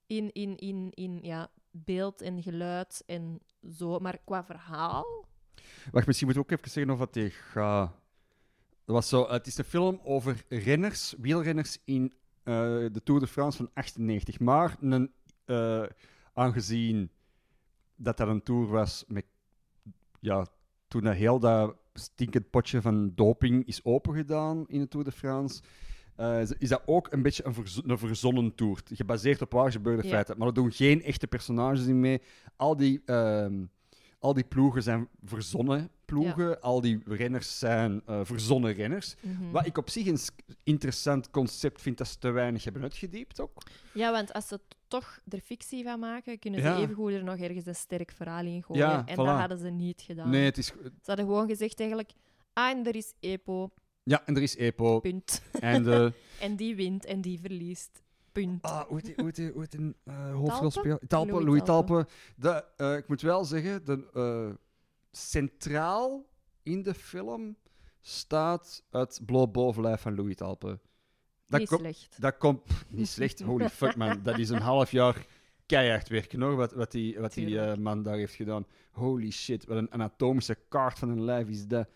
in, in, in, in ja, beeld en geluid en zo, maar qua verhaal. Wacht, misschien moet ik ook even zeggen of wat die gaat. Dat was zo, het is een film over renners, wielrenners in de Tour de France van 98. Maar een, eh, aangezien dat dat een tour was met, ja, toen dat heel dat stinkend potje van doping is opengedaan in de Tour de France, eh, is dat ook een beetje een, verzo- een verzonnen tour. Gebaseerd op waar gebeurde Ja. feiten. Maar er doen geen echte personages in mee. Al die, ehm, al die ploegen zijn verzonnen ploegen. Al die renners zijn eh, verzonnen renners. Mhm. Wat ik op zich een interessant concept vind dat ze te weinig hebben uitgediept ook. Ja, want als ze toch er fictie van maken, kunnen ze Ja. evengoed er nog ergens een sterk verhaal in gooien. Ja, en voilà. dat hadden ze niet gedaan. Nee, het is... Ze hadden gewoon gezegd eigenlijk, ah, en er is EPO. Ja, en er is EPO. Punt. En de... En die wint en die verliest. Punt. Ah, hoe heet heet die, eh, hoofdrolspeler? Talpe? Talpe, Louis Talpe. De, eh, ik moet wel zeggen, de, centraal in de film staat het bloot bovenlijf van Louis Talpe. Dat, Niet slecht. dat komt niet slecht. Holy fuck, man. Dat is een half jaar keihard werken, hoor. Wat, wat die, wat die eh, man daar heeft gedaan. Holy shit. Wat een anatomische kaart van een lijf is dat.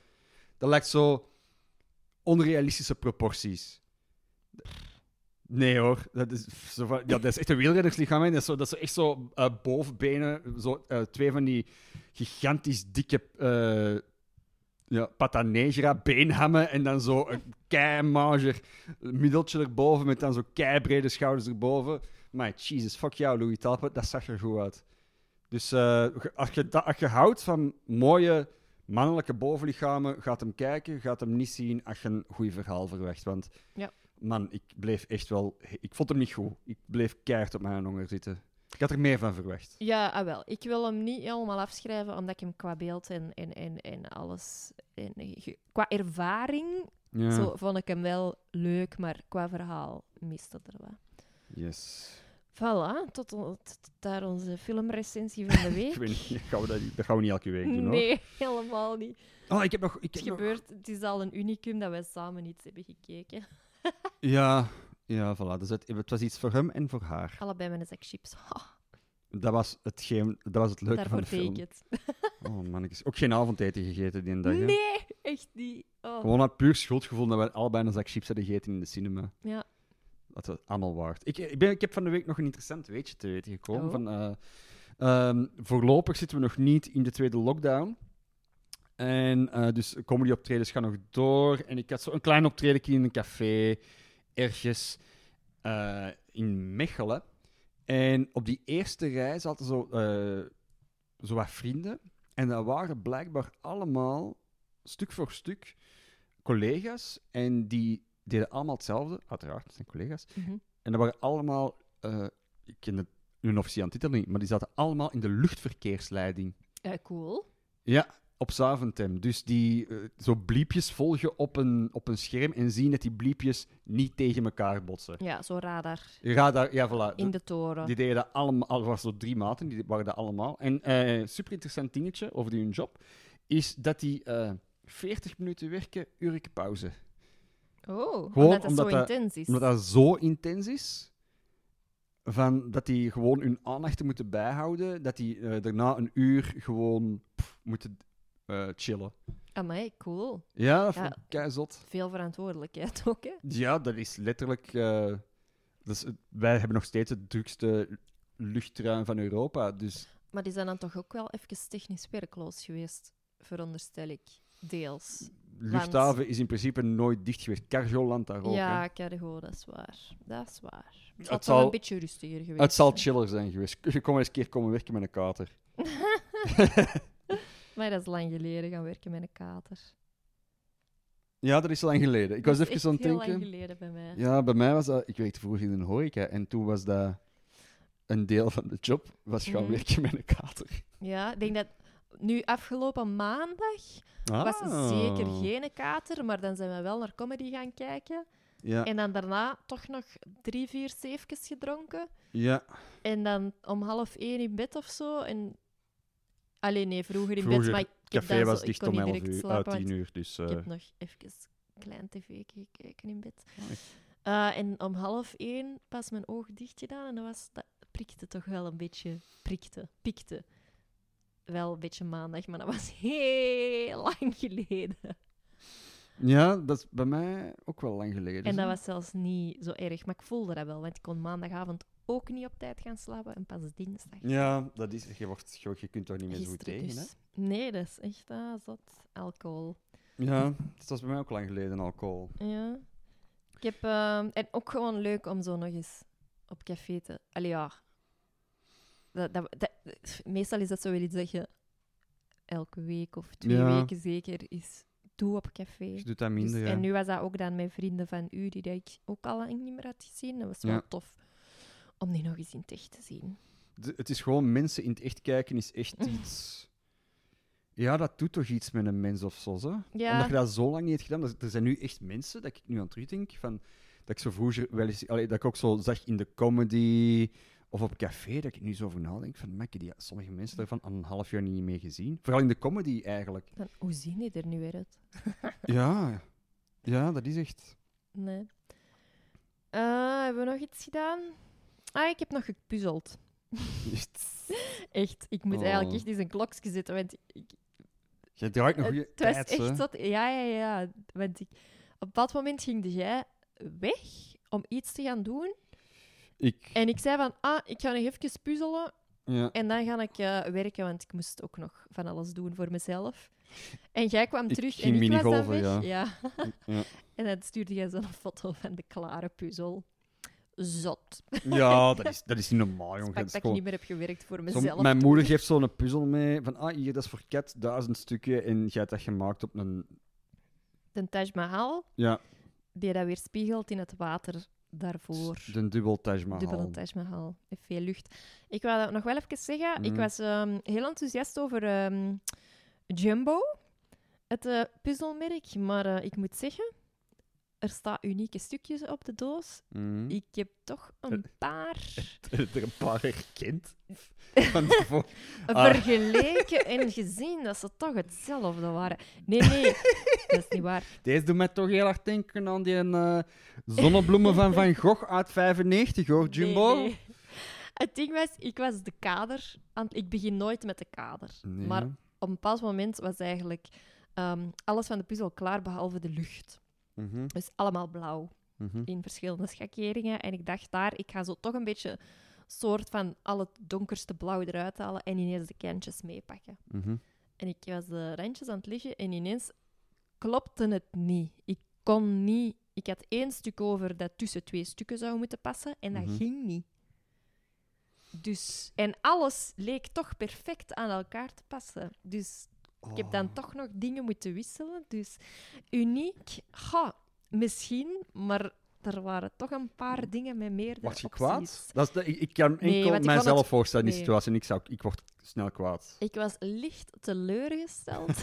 Dat lijkt zo onrealistische proporties. Nee hoor, dat is, zo ja, dat is echt een wielrennerslichaam. hè. Dat is, zo, dat is echt zo eh, bovenbenen, zo, eh, twee van die gigantisch dikke uh, ja, pata negra beenhammen en dan zo een keimager middeltje erboven met dan zo keibrede schouders erboven. Maar Jesus, fuck jou Louis Talpe, dat zag er goed uit. Dus als, je als je houdt van mooie mannelijke bovenlichamen, gaat hem kijken, gaat hem niet zien als je een goed verhaal verwacht. Want Ja. Man, ik bleef echt wel... Ik vond hem niet goed. Ik bleef keihard op mijn honger zitten. Ik had er meer van verwacht. Ja, ah, wel. Ik wil hem niet helemaal afschrijven, omdat ik hem qua beeld en, en, en, en alles... En, qua ervaring Ja. zo, vond ik hem wel leuk, maar qua verhaal miste er wat. Yes. Voilà, tot, tot daar onze filmrecensie van de week. Ik weet niet, gaan we dat, gaan we niet elke week doen, hoor. nee, helemaal niet. Oh, ik heb nog... Ik Het, nog... gebeurt, het is al een unicum dat wij samen iets hebben gekeken. Ja, ja, voilà. Dus het, het was iets voor hem en voor haar. Allebei met een zak chips. Dat was, hetgeen, dat was het leuke van daarvoor de deed film. ik het. Oh man, ik is ook geen avondeten gegeten die dag. hè. Nee, echt niet. Oh. Gewoon uit puur schuldgevoel dat we allebei een zak chips hadden gegeten in de cinema. Ja. Dat was allemaal waard. Ik, ik, ben, ik heb van de week nog een interessant weetje te weten gekomen. Oh. Van, eh, ehm, voorlopig zitten we nog niet in de tweede lockdown. En eh, dus comedy-optredens gaan nog door. En ik had zo een klein optreden in een café ergens eh, in Mechelen. En op die eerste rij zaten zo, eh, zo wat vrienden. En dat waren blijkbaar allemaal, stuk voor stuk, collega's. En die deden allemaal hetzelfde, uiteraard, het zijn collega's. Mhm. En dat waren allemaal, ik ken het, hun officiële titel niet, maar die zaten allemaal in de luchtverkeersleiding. Cool. Ja, op Zaventem. Dus die eh, zo bliepjes volgen op een, op een scherm en zien dat die bliepjes niet tegen elkaar botsen. Ja, zo radar Radar, ja, voilà. in de toren. Die deden dat allemaal, er waren zo drie maten, die waren dat allemaal. En eh super interessant dingetje over die hun job, is dat die eh 40 minuten werken, uurlijke pauze. Oh, Gewoon omdat omdat zo dat- intens is. Omdat dat zo intens is, van dat die gewoon hun aandacht moeten bijhouden, dat die daarna een uur gewoon pff, moeten eh, chillen. Amai, cool. Ja, dat Ja. vond ik keizot. Veel verantwoordelijkheid ook, hè? Ja, dat is letterlijk... eh, dus, wij hebben nog steeds het drukste luchtruim van Europa, dus... Maar die zijn dan toch ook wel even technisch werkloos geweest, veronderstel ik. Deels. luchthaven is in principe nooit dicht geweest. Cargoland daar ook. ja, hè. cargo, dat is waar. Dat is waar. Het Het zal een beetje rustiger geweest Het zal chiller zijn geweest. Je kon eens een keer komen werken met een kater. Maar dat is lang geleden gaan werken met een kater. Ja, dat is lang geleden. Ik was even aan het denken. lang geleden bij mij. Ja, bij mij was dat... Ik werkte vroeger in een horeca en toen was dat een deel van de job, was gaan Mhm. werken met een kater. Ja, ik denk dat nu afgelopen maandag was Ah. zeker geen kater, maar dan zijn we wel naar comedy gaan kijken. Ja, En dan daarna toch nog drie, vier zeefjes gedronken. ja. En dan om half één in bed of zo. En... Alleen nee, vroeger in Vroeger, bed, maar ik, ik heb café dan was zo, dicht kon om niet 11 direct uur, slapen, uit 10 want uur. Dus, ik eh, heb nog even klein tv gekeken in bed. Eh, en om half één pas mijn ogen dicht gedaan en dat, was, dat prikte toch wel een beetje, prikte, pikte. Wel een beetje maandag, maar dat was heel lang geleden. ja, dat is bij mij ook wel lang geleden. En dat zo. was zelfs niet zo erg, maar ik voelde dat wel, want ik kon maandagavond ook niet op tijd gaan slapen en pas dinsdag. Ja, dat is... Je, wordt, je, je kunt toch niet meer zo goed tegen, hè? dus. Nee, dat is echt ah, zot. Alcohol. Ja, dat was bij mij ook lang geleden, alcohol. Ja. Ik heb... ehm, en ook gewoon leuk om zo nog eens op café te... Allee, ja. Dat, dat, dat- meestal is dat zo weer iets dat je elke week of twee Ja. weken zeker is doe op café. Je doet dat Dus- minder, ja. En nu was dat ook dan met vrienden van u, die dat ik ook al lang niet meer had gezien. Dat was wel Ja. tof om die nog eens in het echt te zien. De- het is gewoon mensen in het echt kijken is echt iets... Ja, dat doet toch iets met een mens of zo, hè? Ja. Omdat je dat zo lang niet hebt gedaan. Er- Er zijn nu echt mensen, dat ik nu aan het terugdenk, van, dat ik zo vroeger wel eens... Allee, dat ik ook zo zag in de comedy of op café, dat ik nu zo over nadenk van, maak die sommige mensen daarvan al een half jaar niet meer gezien. Vooral in de comedy, eigenlijk. Dan, hoe zien die er nu weer uit? Ja, ja, dat is echt... Nee. Eh, hebben we nog iets gedaan? Ah, ik heb nog gepuzzeld. echt Echt, ik moet Oh. eigenlijk echt eens een klokje zetten, want ik, Jij draait nog goede het was tijd, echt. Ja, ja, ja. Want ik, op dat moment ging jij weg om iets te gaan doen. Ik... En ik zei van, ah, ik ga nog even puzzelen Ja. en dan ga ik eh, werken, want ik moest ook nog van alles doen voor mezelf. En jij kwam Ik terug en ik was dan weg. ja. Ja. En dan stuurde jij zo'n foto van de klare puzzel. Zot. Ja, dat is, dat is niet normaal, jongen. Dat is dat ik gewoon- niet meer heb gewerkt voor Zo, mezelf. mijn moeder geeft zo'n puzzel mee van, ah, hier, dat is voor kat, duizend stukken. En jij hebt dat gemaakt op een... De Taj Mahal, Ja, die dat weer spiegelt in het water daarvoor. de dubbel Taj Mahal. Dubbele Taj Mahal. Heeft veel lucht. Ik dat nog wel even zeggen. Ik Mhm. was ehm, heel enthousiast over ehm, Jumbo, het eh, puzzelmerk. Maar eh, ik moet zeggen, er staan unieke stukjes op de doos. Mhm. Ik heb toch een paar er een paar herkend. Van Ah. vergeleken en gezien dat ze toch hetzelfde waren. Nee, nee, dat is niet waar. Deze doet mij toch heel erg denken aan die eh, zonnebloemen van Van Gogh uit 95, hoor, Jumbo. Nee, nee. Het ding was, ik was de kader. Aan, ik begin nooit met de kader. Nee. Maar op een bepaald moment was eigenlijk ehm, alles van de puzzel klaar, behalve de lucht. Mhm, Dus allemaal blauw mhm. in verschillende schakeringen. En ik dacht daar, ik ga zo toch een beetje soort van al het donkerste blauw eruit halen en ineens de kantjes meepakken. Mhm. En ik was de randjes aan het liggen en ineens klopte het niet. Ik kon niet... Ik had één stuk over dat tussen twee stukken zou moeten passen en dat Mhm. ging niet. Dus, en alles leek toch perfect aan elkaar te passen. Dus ik heb dan Oh. toch nog dingen moeten wisselen. Dus uniek, ga, misschien, maar er waren toch een paar dingen met meerdere Word je opties. kwaad? Dat is de- ik, ik kan Nee, enkel vond mijzelf het- voorstellen in die nee. situatie en ik, zou, ik word snel kwaad. Ik was licht teleurgesteld.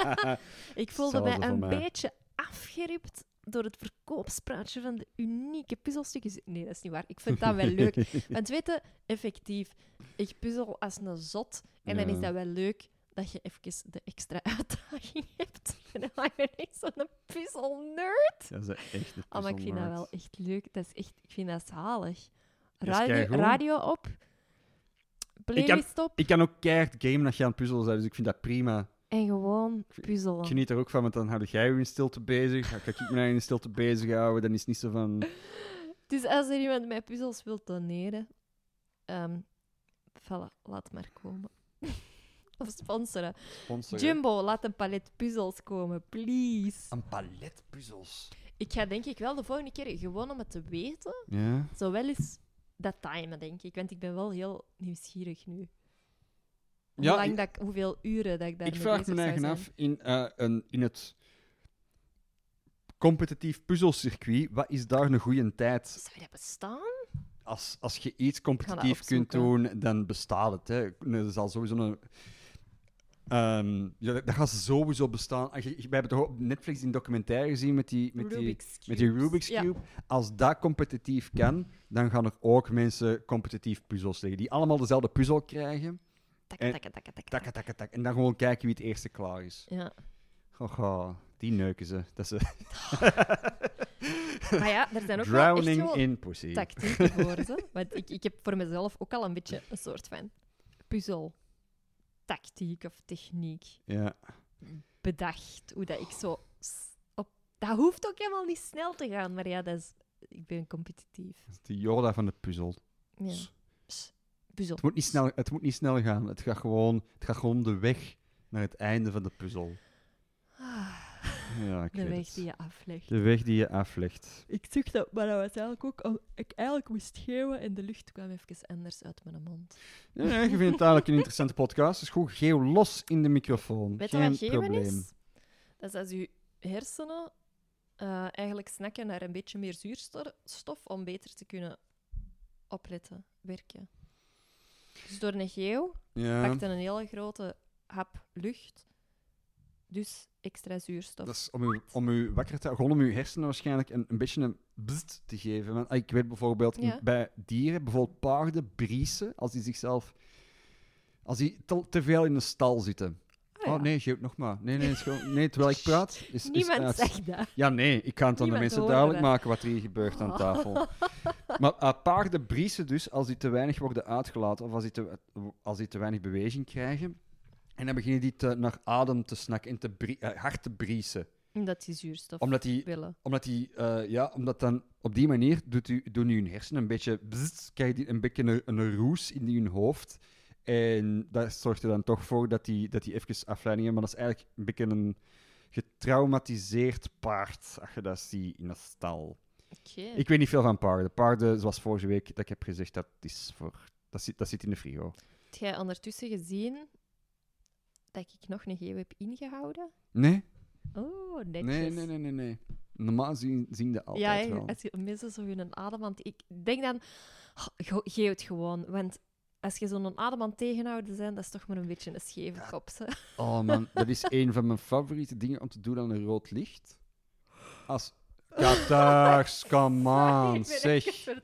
ik voelde mij een mij. beetje afgeript door het verkoopspraatje van de unieke puzzelstukjes. Nee, dat is niet waar. Ik vind dat wel leuk. Want weet je, effectief, ik puzzel als een zot. En dan is dat wel leuk dat je even de extra uitdaging hebt. En dan ben je echt zo'n puzzelnerd. Dat is echt een Oh, maar ik vind dat wel echt leuk. Dat is echt, ik vind dat zalig. Radio, op, playlist op Ik kan ook keihard gamen als je aan het puzzelen bent, dus ik vind dat prima. en gewoon Ik puzzelen. geniet er ook van, want dan houd jij je in stilte bezig. Dan kan ik me in stilte bezighouden. Dan is het niet zo van... Dus als er iemand mij puzzels wil doneren, ehm voilà, laat maar komen. of sponsoren. Sponsoren. Jumbo, laat een palet puzzels komen, please. Een palet puzzels. Ik ga denk ik wel de volgende keer, gewoon om het te weten, Ja. zo wel eens dat timen, denk ik. Want ik ben wel heel nieuwsgierig nu. Hoe Ja, lang dat ik, hoeveel uren dat ik daar Ik vraag me eigen af, in, eh, een, in het competitief puzzelcircuit, wat is daar een goede tijd? Zou dat bestaan? Als, als je iets competitief kunt doen, dan bestaat het. Hè. Er zal sowieso een... Ehm, ja, dat gaat sowieso bestaan. We hebben toch op Netflix die documentaire gezien met die, met die, Rubik's met die. Rubik's Ja. Cube. Als dat competitief kan, dan gaan er ook mensen competitief puzzels leggen. Die allemaal dezelfde puzzel krijgen. En- dan gewoon kijken wie het eerste klaar is. Ja. Goh, die neuken ze. Dat is Maar ja, er zijn ook wel echt drowning in pussy. tactieken voor ze. Want ik, ik heb voor mezelf ook al een beetje een soort van puzzel tactiek of techniek Ja. bedacht. Hoe dat ik zo... Op... Dat hoeft ook helemaal niet snel te gaan, maar ja, dat is... ik ben competitief. Dat is de Yoda van de puzzel. Ja. Pss, Puzzel. Het moet, niet snel, het moet niet snel gaan. Het gaat, gewoon, het gaat gewoon de weg naar het einde van de puzzel. Ja, ik de weet weg het. die je aflegt. De weg die je aflegt. Ik zeg dat, maar dat was eigenlijk ook... om- ik eigenlijk moest geeuwen en de lucht kwam even anders uit mijn mond. Ja, ja, je vindt het eigenlijk een interessante podcast. Dus gewoon geeuw los in de microfoon. Weet je Geen wat geven probleem. is? Dat is als je hersenen eh, eigenlijk snakken naar een beetje meer zuurstof om beter te kunnen opletten, werken. Dus door een geeuw Ja. pakte een hele grote hap lucht. Dus extra zuurstof. Dat is om u, om u wakker te gewoon om uw hersenen waarschijnlijk een, een beetje een bzzt te geven. Want, ah, ik weet bijvoorbeeld in- bij dieren, bijvoorbeeld paarden, briesen, als die zichzelf... Als die te, te veel in de stal zitten. Ah, ja. Oh nee, geef nog maar. Nee, nee, gewoon, nee terwijl ik praat... Is, is Niemand zegt dat. Ja, nee, ik kan het aan de mensen duidelijk dat. maken wat er hier gebeurt aan tafel. Maar uh, paarden briesen dus als die te weinig worden uitgelaten of als die te, als die te weinig beweging krijgen. En dan beginnen die te, naar adem te snakken en te brie- eh, hard te briesen. Omdat die zuurstof Omdat die, willen. omdat die eh, ja, omdat dan op die manier doet u, doen uw hersenen een beetje bzzzt, krijg je een beetje een, een roes in uw hoofd. En dat zorgt er dan toch voor dat die, dat die even afleiding hebben. Maar dat is eigenlijk een beetje een getraumatiseerd paard, als je dat ziet in een stal. Oké. Ik weet niet veel van paarden. Paarden, zoals vorige week dat ik heb gezegd, dat, is voor, dat, zit, dat zit in de frigo. Heb jij ondertussen gezien dat ik nog een geeuw heb ingehouden? Nee? Oh, netjes. Nee, nee, nee, nee. nee. Normaal zien, zien dat altijd ja, wel. als je mensen zo hun adem aan... Ik denk dan, oh, ge- geef het gewoon. Want als je zo'n adem aan het tegenhouden bent, dat is toch maar een beetje een scheve Ja. kop. hè. Oh man, dat is een van mijn favoriete dingen om te doen aan een rood licht. Als Katars, come on, ben zeg. Sorry.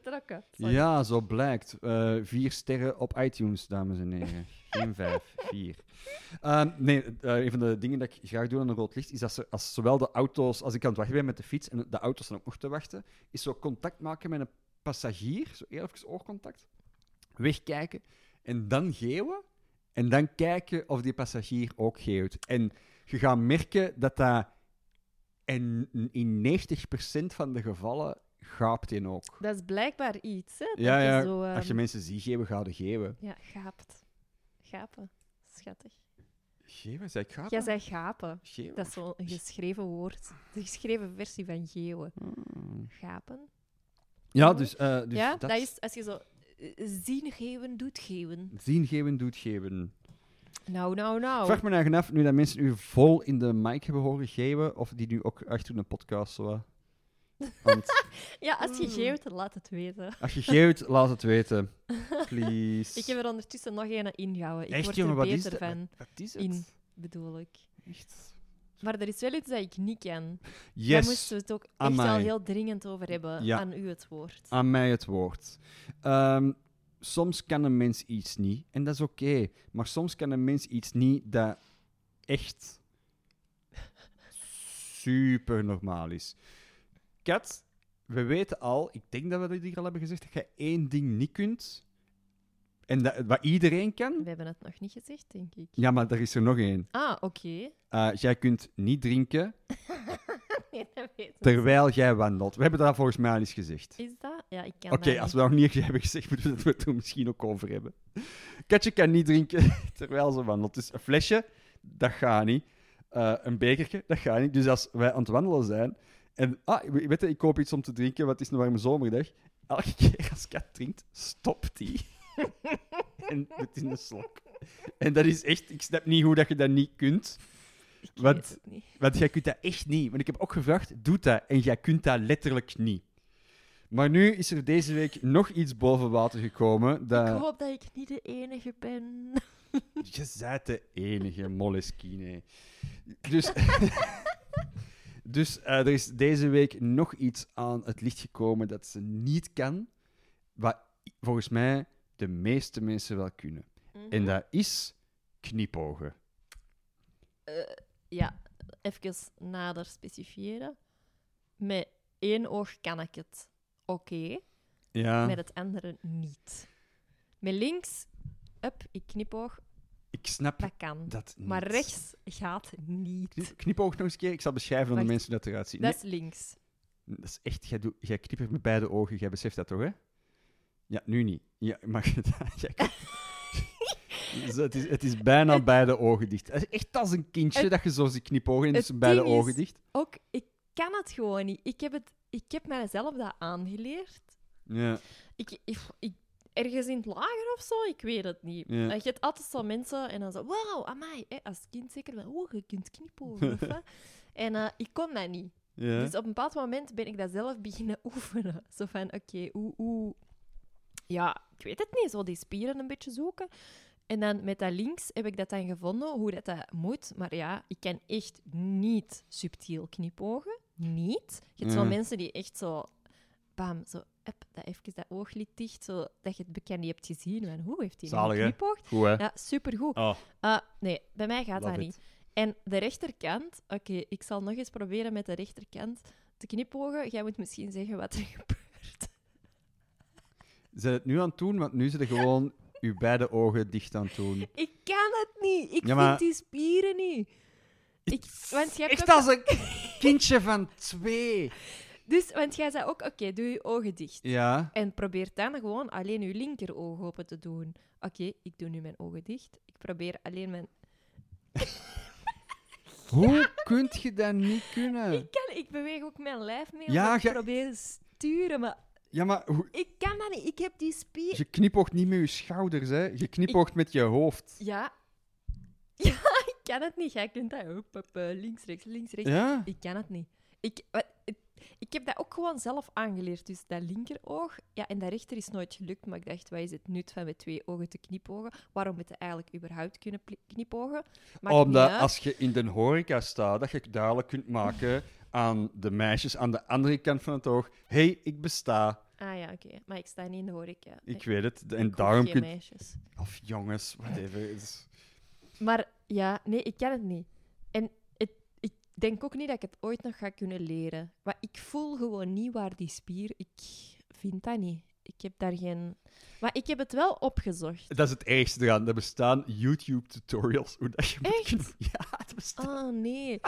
Ja, zo blijkt. Eh, vier sterren op iTunes, dames en heren. Geen vijf, vier. Ehm, nee, eh, een van de dingen dat ik graag doe aan een rood licht, is dat ze, als zowel de auto's, als ik aan het wachten ben met de fiets en de auto's dan ook nog te wachten, is zo contact maken met een passagier, zo even oogcontact, wegkijken en dan geeuwen en dan kijken of die passagier ook geeuwt. En je gaat merken dat dat en in 90% van de gevallen gaapt in ook. Dat is blijkbaar iets, hè? Dat Ja, ja. Zo, Als je ehm, mensen ziet geven, ga je geven. Ja, gaapt. Gapen. Schattig. Geven? Zeg ik gapen? Jij zei gapen. Dat is zo'n geschreven woord. De geschreven versie van geeuwen. Hmm. Gapen. Ja, dus, eh, dus ja, dat... is als je zo... eh, Zien geven doet geven. Zien geven doet geven. Nou, nou, nou. Vraag me eigen af, nu dat mensen u vol in de mic hebben horen geven, of die nu ook achter een podcast zo... Want Ja, als je Mm. geeft, laat het weten. als je geeft, laat het weten. Please. Ik heb er ondertussen nog een ingehouden. Ik Echt, word jongen, er wat is beter van, Wat is het? in, bedoel ik. Echt. Maar er is wel iets dat ik niet ken. Daar Yes, moesten we het ook echt al heel dringend over hebben. Ja. Aan u het woord. aan mij het woord. Ehm, soms kan een mens iets niet, en dat is oké. Maar soms kan een mens iets niet dat echt super normaal is. Kat, we weten al, ik denk dat we dit hier al hebben gezegd, dat je één ding niet kunt. En dat, wat iedereen kan. We hebben het nog niet gezegd, denk ik. Ja, maar er is er nog één. Ah, oké. Eh, jij kunt niet drinken Nee, dat weten we. terwijl jij wandelt. We hebben dat volgens mij al eens gezegd. Is dat? Ja, ik kan Oké, als we dat nog niet hebben gezegd, moeten we het er misschien ook over hebben. Katje kan niet drinken terwijl ze wandelt. Dus een flesje, dat gaat niet. Eh, een bekertje, dat gaat niet. Dus als wij aan het wandelen zijn en ah, weet je, ik koop iets om te drinken, want het is een warme zomerdag. Elke keer als Kat drinkt, stopt die. en het is een slok. En dat is echt, ik snap niet hoe dat je dat niet kunt. Ik het niet. Want jij kunt dat echt niet. Want ik heb ook gevraagd, doe dat. En jij kunt dat letterlijk niet. Maar nu is er deze week nog iets boven water gekomen. Ik Dat... hoop dat ik niet de enige ben. Je bent de enige Moleskine. Dus, dus eh, er is deze week nog iets aan het licht gekomen dat ze niet kan. Wat volgens mij de meeste mensen wel kunnen. En dat is knipogen. Eh, ja, even nader specifieren. Met één oog kan ik het oké, Ja, met het andere niet. Met links, up, ik knipoog, ik snap dat kan. dat niet. Maar rechts gaat niet. Knip- Knipoog nog eens een keer. Ik zal beschrijven aan de mensen hoe dat eruit ziet. Dat is links. Dat is echt... Jij, doet, jij knippert met beide ogen. Jij beseft dat toch, hè? Ja, nu niet. Ja, jij kan- Dus het, is, het is bijna beide ogen dicht. Echt als een kindje Het- dat je zo ziet knipogen en dus beide ogen dicht. Ook, ik kan het gewoon niet. Ik heb, het, ik heb mijzelf dat aangeleerd. Ja. Ik, ik, ik- ergens in het lager of zo, ik weet het niet. Ja. Je hebt altijd zo mensen en dan zo, wow, amai. Hè, als kind zeker van, oh, je kunt knipogen. En eh, ik kon dat niet. ja. Dus op een bepaald moment ben ik dat zelf beginnen oefenen. Zo van, oké, hoe, hoe... Ja, ik weet het niet. Zo die spieren een beetje zoeken. En dan met dat links heb ik dat dan gevonden, hoe dat, dat moet. Maar ja, ik kan echt niet subtiel knipogen. Niet. Je hebt zo mensen die echt zo... Bam, zo... Up, dat even dat ooglid dicht, zo, dat je het bekend niet hebt gezien. Van, hoe heeft hij hè? geknipoogd? Goed, hè? Ja, supergoed. Oh, Ah, nee, bij mij gaat love dat it. niet. En de rechterkant, oké, ik zal nog eens proberen met de rechterkant te knipogen. Jij moet misschien zeggen wat er gebeurt. Zijn het nu aan het doen? Want nu zit er gewoon uw beide ogen dicht aan het doen. Ik kan het niet. Ik Ja, maar- vind die spieren niet. Ik, want jij hebt Echt ook- als een kindje van twee. Dus, want jij zei ook, oké, doe je ogen dicht. Ja. En probeer dan gewoon alleen je linkeroog open te doen. Oké, ik doe nu mijn ogen dicht. Ik probeer alleen mijn... Hoe kunt je dat niet kunnen? Ik, kan, ik beweeg ook mijn lijf mee Ja, om te gij- proberen sturen, maar Ja, maar hoe- ik kan dat niet. Ik heb die spier... je knipoogt niet met je schouders, hè? Je knipoogt met je hoofd. Ja. Ja, ik kan het niet. Jij kunt dat ook. Links, rechts, links, rechts. Ja? Ik kan het niet. Ik, wat, ik heb dat ook gewoon zelf aangeleerd. Dus dat linkeroog, ja, en dat rechter is nooit gelukt. Maar ik dacht, wat is het nut van met twee ogen te knipogen? Waarom moet je eigenlijk überhaupt kunnen knipogen? Maakt Omdat als je in de horeca staat, dat je duidelijk kunt maken aan de meisjes aan de andere kant van het oog: hé, hey, ik besta. Ah ja, oké. Maar ik sta niet in de horeca. Ik weet het. En daarom kun meisjes. Of jongens, whatever. Maar ja, nee, ik kan het niet. Denk ook niet dat ik het ooit nog ga kunnen leren. Maar ik voel gewoon niet waar die spier... Ik vind dat niet. Ik heb daar geen... Maar ik heb het wel opgezocht. Dat is het ergste eraan. Er bestaan YouTube-tutorials hoe dat je moet Echt? kunnen- Ja, het bestaat. Oh, nee.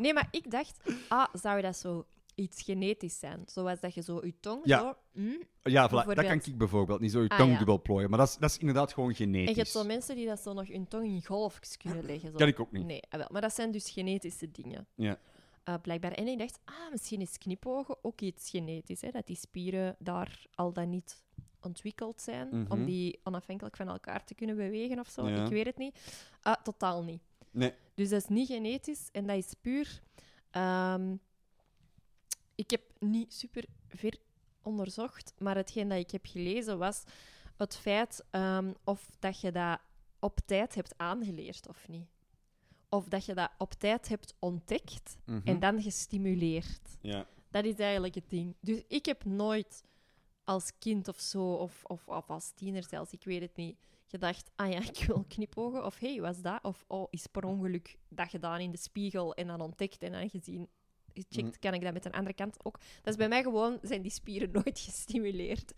Nee, maar ik dacht... Ah, zou dat zo iets genetisch zijn? Zoals dat je zo je tong Ja. zo... mm, Ja, voilà, dat kan ik bijvoorbeeld niet zo je Ah, tong ja. dubbel plooien. Maar dat is, dat is inderdaad gewoon En genetisch. je hebt zo mensen die dat zo nog hun tong in golfjes kunnen leggen. Zo. Kan ik ook niet. Nee, ah, wel. maar dat zijn dus genetische dingen. Ja. Eh, blijkbaar. En ik dacht, ah, misschien is knipogen ook iets genetisch. Hè? Dat die spieren daar al dan niet ontwikkeld zijn Mhm. om die onafhankelijk van elkaar te kunnen bewegen of zo. Ja. Ik weet het niet. Ah, totaal niet. Nee. Dus dat is niet genetisch en dat is puur. ehm, ik heb niet super ver onderzocht, maar hetgeen dat ik heb gelezen was het feit ehm, of dat je dat op tijd hebt aangeleerd of niet. Of dat je dat op tijd hebt ontdekt Mhm. en dan gestimuleerd. Ja. Dat is eigenlijk het ding. Dus ik heb nooit als kind of zo, of, of, of als tiener zelfs, ik weet het niet, gedacht, ah ja, ik wil knipogen, of hé, hey, was dat? Of oh, is per ongeluk dat gedaan in de spiegel en dan ontdekt en dan gezien, gecheckt, Mm. kan ik dat met een andere kant ook? Dat is bij mij gewoon, zijn die spieren nooit gestimuleerd.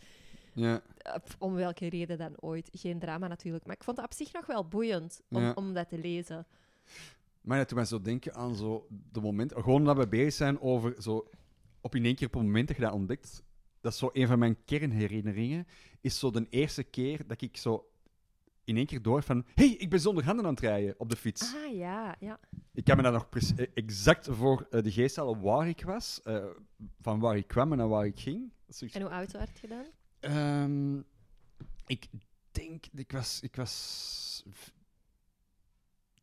Ja. Eh, Om welke reden dan ooit. Geen drama natuurlijk. Maar ik vond het op zich nog wel boeiend om, Ja. om dat te lezen. Maar dat doet mij zo denken aan zo de moment, gewoon dat we bezig zijn over zo op in één keer op het moment dat je dat ontdekt. Dat is zo een van mijn kernherinneringen. Is zo de eerste keer dat ik zo in één keer door van. hey, ik ben zonder handen aan het rijden op de fiets. Ah ja, ja. Ik kan me dat nog eh, exact voor eh, de geest halen waar ik was, eh, van waar ik kwam en naar waar ik ging. Zoiets- En hoe oud werd je dan? Ehm, ik denk, ik was, ik was v-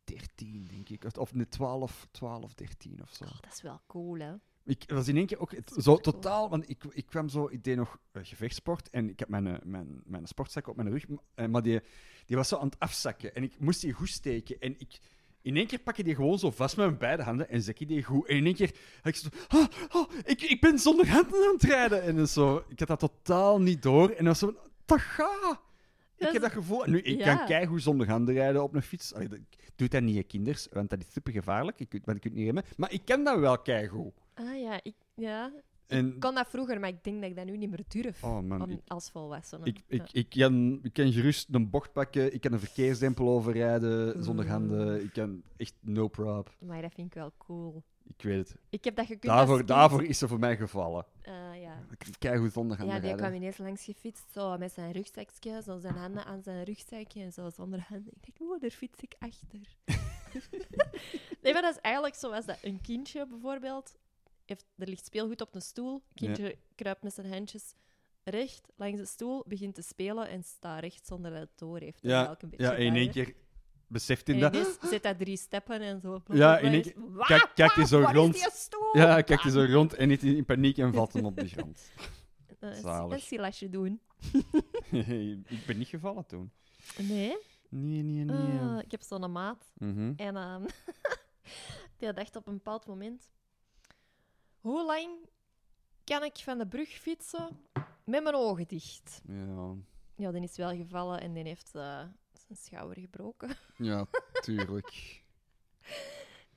13, denk ik. Of- nee, 12, 12, 13 of zo. Oh, dat is wel cool, hè? Ik was in één keer ook zo totaal, want ik, ik kwam zo, ik deed nog gevechtsport en ik heb mijn, mijn, mijn sportzak op mijn rug, maar die, die was zo aan het afzakken en ik moest die goed steken en ik... In één keer pak je die gewoon zo vast met mijn beide handen en zet je die goed. En in één keer had ik zo... Ah, ah, ik, ik ben zonder handen aan het rijden. En zo, ik had dat totaal niet door. En dan was zo... Dat gaat! Ik heb dat gevoel. Nu, ik Ja. kan keigoed zonder handen rijden op een fiets. Allee, dat- ik doe dat niet, hè, kinders, want dat is super gevaarlijk. Ik, want ik kan het niet remmen. Maar ik kan dat wel keigoed. Ah ja, ik, ja. En, ik kon dat vroeger, maar ik denk dat ik dat nu niet meer durf. oh man, om- ik, als volwassene. ik, Ja. ik, ik, kan, ik kan gerust een bocht pakken. Ik kan een verkeersdempel overrijden zonder handen. Ik kan echt no prob. Maar dat vind ik wel cool. Ik weet het. Ik heb dat gekund Daarvoor, daarvoor is ze voor mij gevallen. Ah, ja. Ik kan keigoed zonder handen Ja, die kwam ineens langs gefietst, zo met zijn rugzakje, zo zijn handen aan zijn rugzakje en zo zonder handen. Ik dacht, oeh, daar fiets ik achter. nee, maar dat is eigenlijk zoals dat een kindje bijvoorbeeld, heeft, er ligt speelgoed op een stoel, kindje kruipt met zijn handjes recht langs de stoel, begint te spelen en staat recht zonder dat het door heeft. Ja, een beetje Ja, in dat, één keer beseft hij dat. ineens zet hij drie stappen en zo. Ja, in één keer- kijkt hij zo rond. Ja, kijkt hij zo rond en niet in paniek en valt hem op de grond. Dat is-. Dat is Silasje doen. ik ben niet gevallen toen. Nee? Nee, nee, nee. Ah, ik heb zo'n maat Mhm. en ehm, die dacht op een bepaald moment: hoe lang kan ik van de brug fietsen met mijn ogen dicht? Ja. Ja, die is wel gevallen en die heeft eh, zijn schouder gebroken. ja, tuurlijk.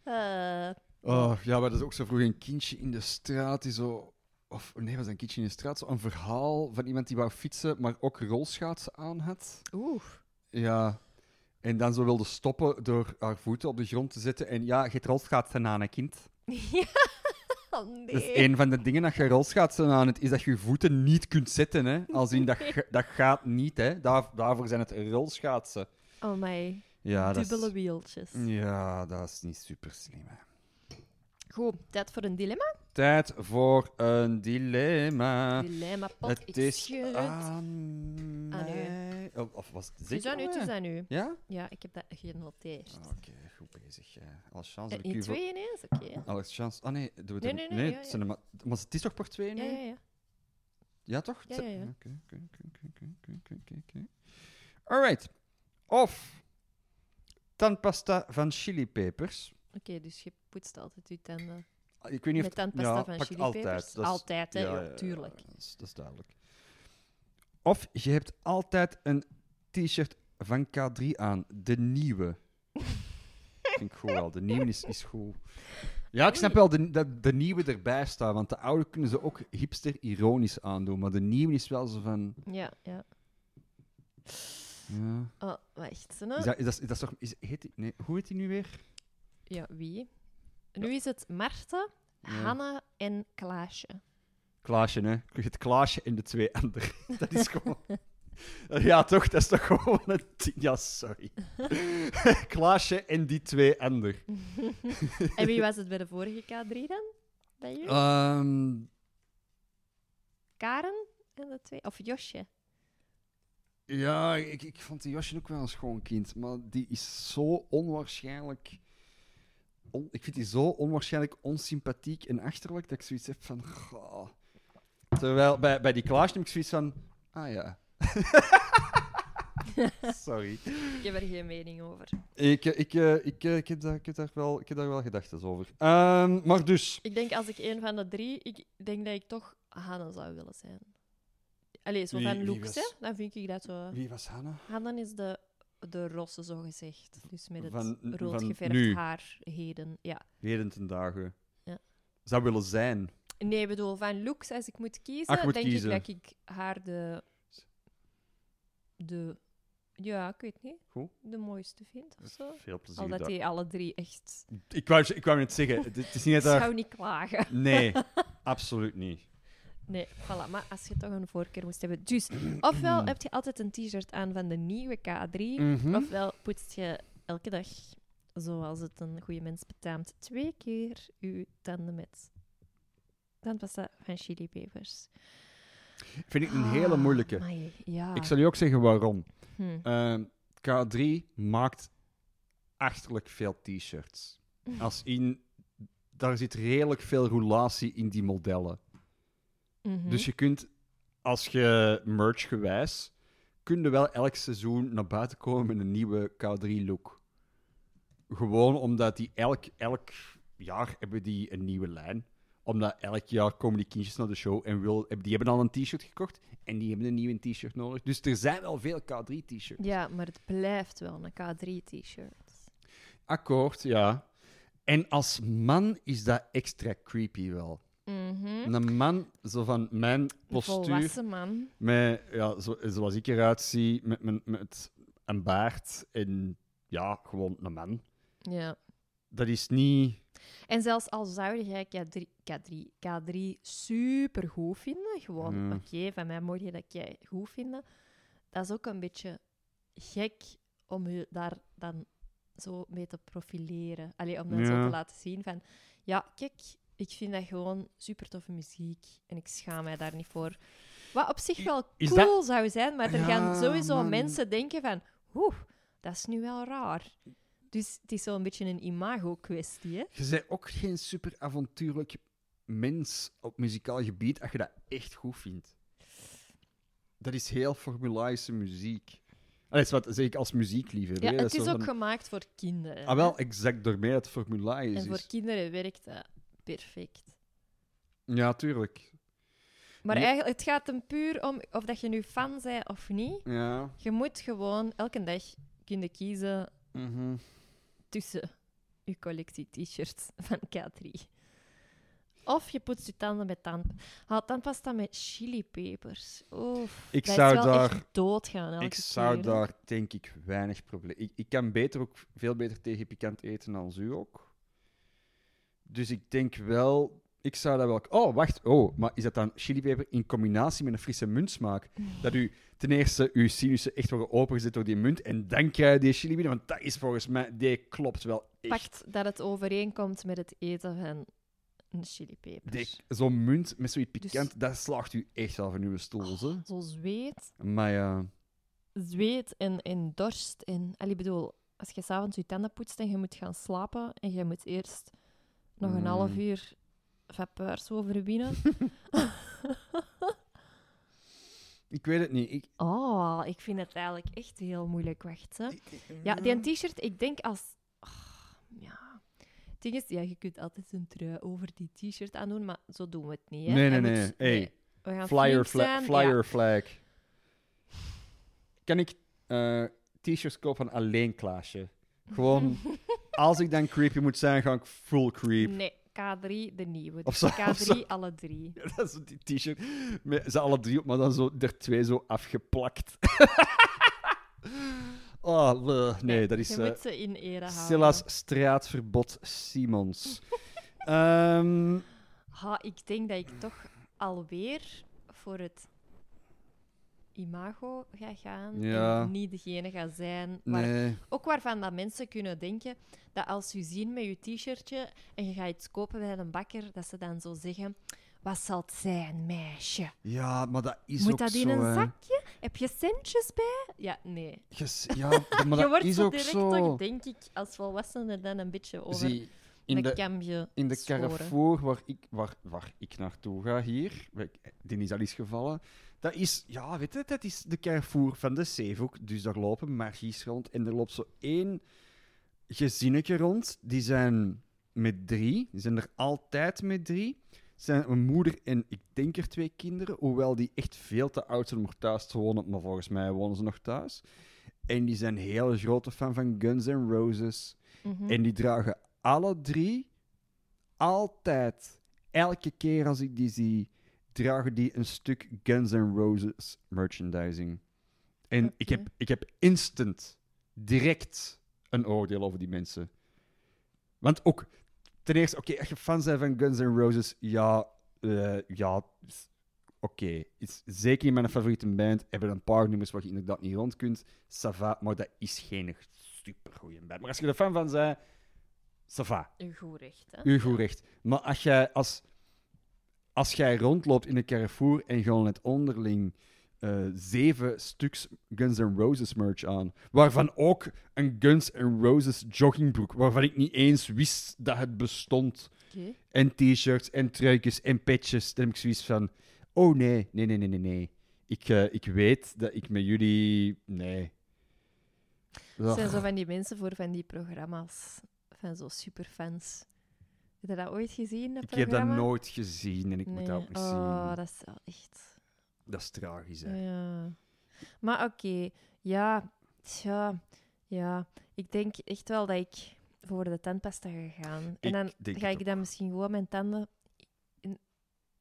Eh, Oh, ja, maar dat is ook zo vroeg een kindje in de straat die zo... Of nee, was een kindje in de straat? Zo een verhaal van iemand die wou fietsen, maar ook rolschaatsen aan had. Oeh. Ja. En dan zo wilde stoppen door haar voeten op de grond te zetten. En ja, je rolschaatsen aan, hè, kind. ja. Oh, nee. Dat is een van de dingen dat je rolschaatsen aan hebt, is dat je je voeten niet kunt zetten. Hè. Als in, dat, dat gaat niet, hè. Daar, daarvoor zijn het rolschaatsen. Oh my. Ja, dat Dubbele is, wieltjes. ja, dat is niet super slim, hè. Goed, tijd voor een dilemma tijd voor een dilemma. Dilemma pot, het is ik schud. aan mij. Of, of was het zeker? Het is aan u, aan u. Ja? Ja, ik heb dat genoteerd. Ah, oké, okay, goed bezig. Eh, alle chance eh, dat ik u... twee ineens? Oké. Okay. Alle chance... Ah nee, doen we nee, nee, nee, nee, ja, ja. Maar, maar het is toch per twee nu? Ja, ja, ja. Ja, toch? Ja, ja, ja. Oké, oké, oké, oké, Alright. Of tandpasta van chilipepers. Oké, okay, dus je poetst altijd je tanden. Ah, Ik weet niet of... Met tandpasta ja, van chilipepers? altijd. Dat is- Altijd, hè, ja, joh, ja, ja, tuurlijk. Dat is, dat is duidelijk. Of je hebt altijd een t-shirt van K3 aan. De nieuwe. Vind ik goed wel. De nieuwe is, is goed. Ja, ik snap wel de, dat de nieuwe erbij staat, want de oude kunnen ze ook hipster-ironisch aandoen, maar de nieuwe is wel zo van... Ja, ja. Ja. Oh, wacht. hè. Is dat, is dat, is dat toch... Is, heet die, nee, hoe heet die nu weer? Ja, wie? Nu is het Marten, Ja. Hanna en Klaasje. Klaasje, hè? Het Klaasje en de twee anderen. Dat is gewoon... Ja, toch? Dat is toch gewoon een... Ja, sorry. Klaasje en die twee anderen. en wie was het bij de vorige K3 dan? Bij jullie? Ehm, Karen en de twee? Of Josje? ja, ik, ik vond die Josje ook wel een schoon kind, maar die is zo onwaarschijnlijk... on- ik vind die zo onwaarschijnlijk onsympathiek en achterlijk dat ik zoiets heb van... goh. Terwijl bij, bij die Klaasje heb ik zoiets van... Ah ja. Sorry. Ik heb er geen mening over. Ik, eh, ik, eh, ik, eh, ik, heb daar, ik, heb daar wel, ik heb daar wel gedachten over. Ehm, maar dus... Ik denk als ik een van de drie, ik denk dat ik toch Hanna zou willen zijn. Allee, zo van looks, hè? Dan vind ik dat zo. Wie was Hanna? Hanna is de, de rosse, zo gezegd. Dus met het Van- rood geverfd haar heden. Ja. Heden ten dagen. Ja. Zou willen zijn. Nee, ik bedoel, van looks, als ik moet kiezen, Ah, ik moet denk kiezen. ik dat ik haar de... de ja, ik weet niet. Goed. De mooiste vind of zo. Veel plezier. Al dat die alle drie echt... ik, wou, ik wou net zeggen, het, is niet Ik dat daar... zou niet klagen. Nee, absoluut niet. Nee, voilà. Maar als je toch een voorkeur moest hebben... Dus, ofwel heb je altijd een t-shirt aan van de nieuwe K3, Mhm. ofwel poetst je elke dag, zoals het een goede mens betaamt, twee keer je tanden met tandpasta van chilipepers. Vind ik een hele moeilijke. Ah, amai, ja. Ik zal je ook zeggen waarom. Hm. Ehm, K3 maakt achterlijk veel t-shirts. Als in... Daar zit redelijk veel roulatie in die modellen. Mhm. Dus je kunt, als je merch gewijs, kun je wel elk seizoen naar buiten komen met een nieuwe K3-look. Gewoon omdat die elk, elk jaar hebben die een nieuwe lijn. Omdat elk jaar komen die kindjes naar de show en wil, die hebben al een t-shirt gekocht en die hebben een nieuwe t-shirt nodig. Dus er zijn wel veel K3-t-shirts. Ja, maar het blijft wel een K3-t-shirt. Akkoord, ja. En als man is dat extra creepy wel. Mhm. Een man, zo van mijn Een postuur... volwassen man. Met, ja, zo, zoals ik eruit zie, met, met, met een baard en ja, gewoon een man. Ja. Dat is niet... En zelfs al zou jij K3, K3, K3 super goed vinden, gewoon, oké, van mij mocht je dat jij goed vinden, dat is ook een beetje gek om je daar dan zo mee te profileren. Allee, om dan zo te laten zien van, ja, kijk, ik vind dat gewoon super toffe muziek en ik schaam mij daar niet voor. Wat op zich wel Is cool zou zijn, maar er Ja, gaan sowieso man. mensen denken van, oeh, dat is nu wel raar. Dus het is zo'n beetje een imago-kwestie, hè? Je bent ook geen super avontuurlijk mens op muzikaal gebied als je dat echt goed vindt. Dat is heel formularische muziek. Dat is wat zeg ik als muziekliefhebber. Ja, het is zo ook van- gemaakt voor kinderen. Ah, wel, exact daarmee het formulier is. en voor kinderen werkt dat perfect. Ja, tuurlijk. Maar eigenlijk, het gaat hem puur om of dat je nu fan bent of niet. Ja. Je moet gewoon elke dag kunnen kiezen mhm. tussen je collectie t-shirts van K3. Of je poetst je tanden met tand... Haal tandpasta met chilipepers. Oef, Ik dat zou is wel daar- echt doodgaan Ik zou keer, daar, denk ik, weinig probleem... Ik, ik kan beter ook veel beter tegen pikant eten dan u ook. Dus ik denk wel... Ik zou dat wel... Oh, wacht. Oh, maar is dat dan chilipeper in combinatie met een frisse muntsmaak? Dat u ten eerste uw sinussen echt worden opengezet door die munt en dan krijg je die chili binnen? Want dat is volgens mij... Die klopt wel echt. Pakt dat het overeenkomt met het eten van een chilipeper. Zo'n munt met zoiets Dus- pikant, dat slaagt u echt wel van uw stoel, hè? Zo zweet, Maar ja... zweet en, en dorst. En, ik bedoel, als je s'avonds je tanden poetst en je moet gaan slapen en je moet eerst nog een Mm. half uur vapeurs overwinnen. Ik weet het niet. Ik, Oh, ik vind het eigenlijk echt heel moeilijk. Wacht, hè. Ja, die t-shirt, ik denk als... ah, ja. Het ding is, ja, je kunt altijd een trui over die t-shirt aandoen, maar zo doen we het niet. Hè. Nee, nee, nee. moet- Hey, We gaan Flyer, fla- flyer Ja. flag. Kan ik eh, t-shirts kopen van alleen Klaasje? Gewoon, als ik dan creepy moet zijn, ga ik full creep. Nee, K3 de nieuwe. Of Dus zo- of K3 zo. alle drie. Ja, dat is die t-shirt met ze alle drie op, maar dan zo er twee zo afgeplakt. oh, nee, dat is Je eh moet ze in ere houden. Silas Straatverbod Simons. Ehm, Ha, ik denk dat ik toch alweer voor het imago ga gaan. Ja. En niet degene ga zijn. Waar, nee. Ook waarvan dat mensen kunnen denken dat als je zien met je t-shirtje en je gaat iets kopen bij een bakker, dat ze dan zo zeggen: Wat zal het zijn, meisje? Ja, maar dat is Moet ook dat in zo, een hè. zakje? Heb je centjes bij? Ja, nee. Ja, maar je dat wordt is zo ook direct zo. toch, denk ik, als volwassene dan een beetje over Zie, in de, in de. Carrefour waar ik, waar, waar ik naartoe ga hier, die is al eens gevallen, dat is, ja, weet je, dat is de Carrefour van de Zeehoek. Dus daar lopen magies rond en er loopt zo één gezinnetje rond. Die zijn met drie, die zijn er altijd met drie. Zijn een moeder en ik denk er twee kinderen, hoewel die echt veel te oud zijn om er thuis te wonen, maar volgens mij wonen ze nog thuis. En die zijn heel grote fan van Guns N' Roses. Mhm. En die dragen alle drie altijd, elke keer als ik die zie, dragen die een stuk Guns N' Roses merchandising. En ik, heb, ik heb instant, direct een oordeel over die mensen. Want ook, ten eerste, oké, als je fan bent van Guns N' Roses, ja, eh, ja, oké. Is Zeker in mijn favoriete band hebben een paar nummers waar je inderdaad niet rond kunt. Ça va, maar dat is geen super goede band. Maar als je er fan van bent, ça va. Uw goed recht, hè? Uw goed recht. Maar als jij, als, als jij rondloopt in een Carrefour en gewoon net onderling eh, zeven stuks Guns N' Roses merch aan, waarvan ook een Guns N' Roses joggingbroek, waarvan ik niet eens wist dat het bestond, en t-shirts en truikjes en petjes, dan heb ik zoiets van, oh nee, nee, nee, nee, nee, nee. Ik, eh, ik weet dat ik met jullie... Nee. Het zijn zo van die mensen voor van die programma's. Van zo superfans. Heb je dat ooit gezien, dat Ik heb dat nooit gezien en ik moet dat ook niet oh, zien. dat is wel echt... Dat is tragisch, hè. Ja. Maar oké, ja, tja, ja. Ik denk echt wel dat ik voor de tandpasta ga gaan. En dan ga ik dan misschien gewoon mijn tanden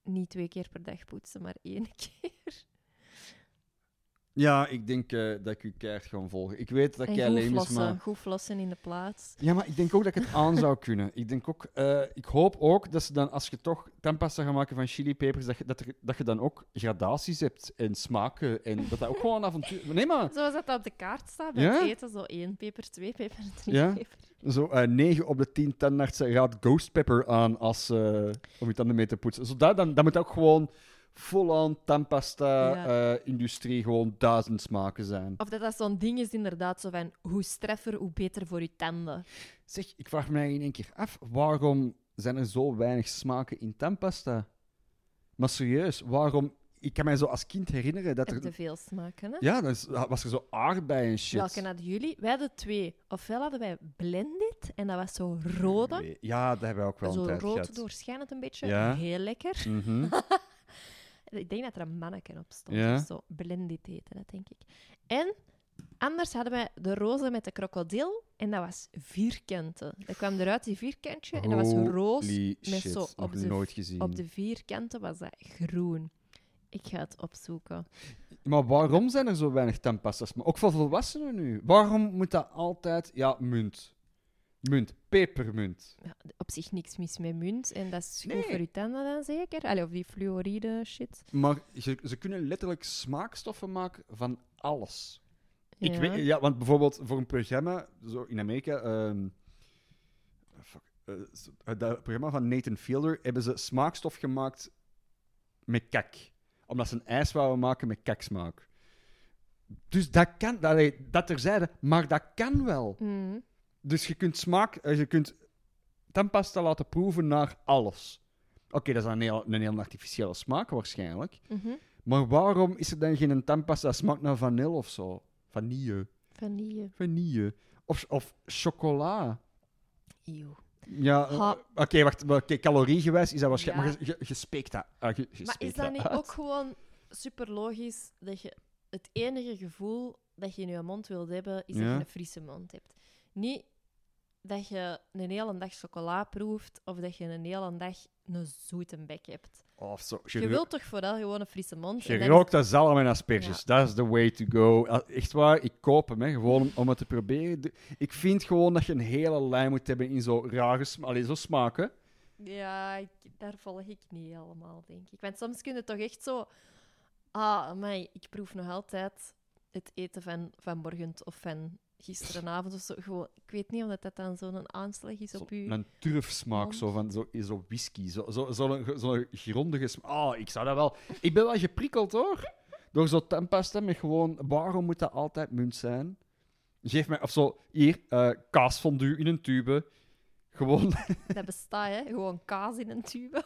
niet twee keer per dag poetsen, maar één keer. Ja, ik denk eh, dat ik u keihard ga volgen. Ik weet dat jij goed leem is, flossen, maar... goed flossen in de plaats. Ja, maar ik denk ook dat ik het aan zou kunnen. Ik denk ook... eh, ik hoop ook dat ze dan, als je toch tandpasta gaat maken van chilipepers, dat je, dat, er, dat je dan ook gradaties hebt en smaken en dat dat ook gewoon een avontuur... Nee, maar... Zoals dat op de kaart staat bij Ja? eten, zo één peper, twee peper, drie Ja? peper. Zo, eh 9 op de 10 tandartsen raadt ghost pepper aan als, om je tanden mee te poetsen. Zo dat, dan, dan moet ook gewoon Ja. tandpasta-industrie gewoon duizend smaken zijn. Of dat dat zo'n ding is inderdaad, zo van hoe streffer, hoe beter voor je tanden. Zeg, ik vraag me in één keer af, waarom zijn er zo weinig smaken in tandpasta? Maar serieus, waarom ik kan mij zo als kind herinneren dat er... te veel smaken, hè? Ja, dan was er zo aardbei en shit. Welke hadden jullie? Wij hadden twee. Ofwel hadden wij blended, en dat was zo rode. Ja, dat hebben we ook wel Zo een tijd rood gehad. doorschijnend een beetje. Ja. Heel lekker. Mhm. Ik denk dat er een manneken op stond. Ja. of zo. Blended heette dat, denk ik. En anders hadden wij de roze met de krokodil. En dat was vierkanten. Dat kwam eruit, die vierkantje. En dat was roos. Holy met shit, zo op de- nooit gezien. Op de vierkanten was dat groen. Ik ga het opzoeken. Maar waarom zijn er zo weinig tandpasta's? Maar ook voor volwassenen nu. Waarom moet dat altijd... Ja, munt. Munt. Pepermunt. Ja, op zich niks mis met munt. En dat is Nee. goed voor je tanden dan zeker. Allee, of die fluoride shit. Maar ze, ze kunnen letterlijk smaakstoffen maken van alles. Ik Ja. weet, ja, want bijvoorbeeld voor een programma, zo in Amerika, ehm, fuck, eh, eh, dat programma van Nathan Fielder, hebben ze smaakstof gemaakt met kak. Omdat ze een ijs wouden maken met kaksmaak. Dus dat kan, dat, dat terzijde, maar dat kan wel. Mm. Dus je kunt smaak, eh, je kunt tandpasta laten proeven naar alles. Oké, dat is een heel, een heel artificiële smaak waarschijnlijk. Mhm. Maar waarom is er dan geen tandpasta dat smaakt naar vanille of zo? Vanille. Vanille. Vanille. Of, of chocola. Eeuw. Ja, eh, Ha. oké, wacht. maar Oké, caloriegewijs is dat waarschijnlijk... Ja. Maar je, je, je speekt dat. ah, je, je Maar is speekt dat niet uit. ook gewoon super logisch dat je het enige gevoel dat je in je mond wilt hebben, is dat Ja. je een frisse mond hebt? Niet dat je een hele dag chocola proeft of dat je een hele dag een zoete bek hebt. Of zo. Je, wilt toch vooral gewoon een frisse mond? je rookt dat zalm en asperges. Dat is the way to go. Ah, Echt waar, ik koop hem, hè, gewoon om, om het te proberen. Ik vind gewoon dat je een hele lijn moet hebben in zo rare Allee, zo smaken. Ja, ik, daar volg ik niet helemaal, denk ik. Want soms kun je toch echt zo... Ah, maar ik proef nog altijd het eten van vanmorgen of van gisterenavond of zo. Gewoon, ik weet niet of dat dan zo'n aanslag is Zo, op u. een turfsmaak, mond. zo van zo, zo whisky. Zo'n zo, zo, zo, zo'n grondige smaak. Ah, ik zou dat wel... Ik ben wel geprikkeld, hoor. Door zo'n tandpasta met gewoon... Waarom moet dat altijd munt zijn? Geef mij... Of zo, hier, eh kaasfondue in een tube. Gewoon... Dat bestaat, hè. Gewoon kaas in een tube.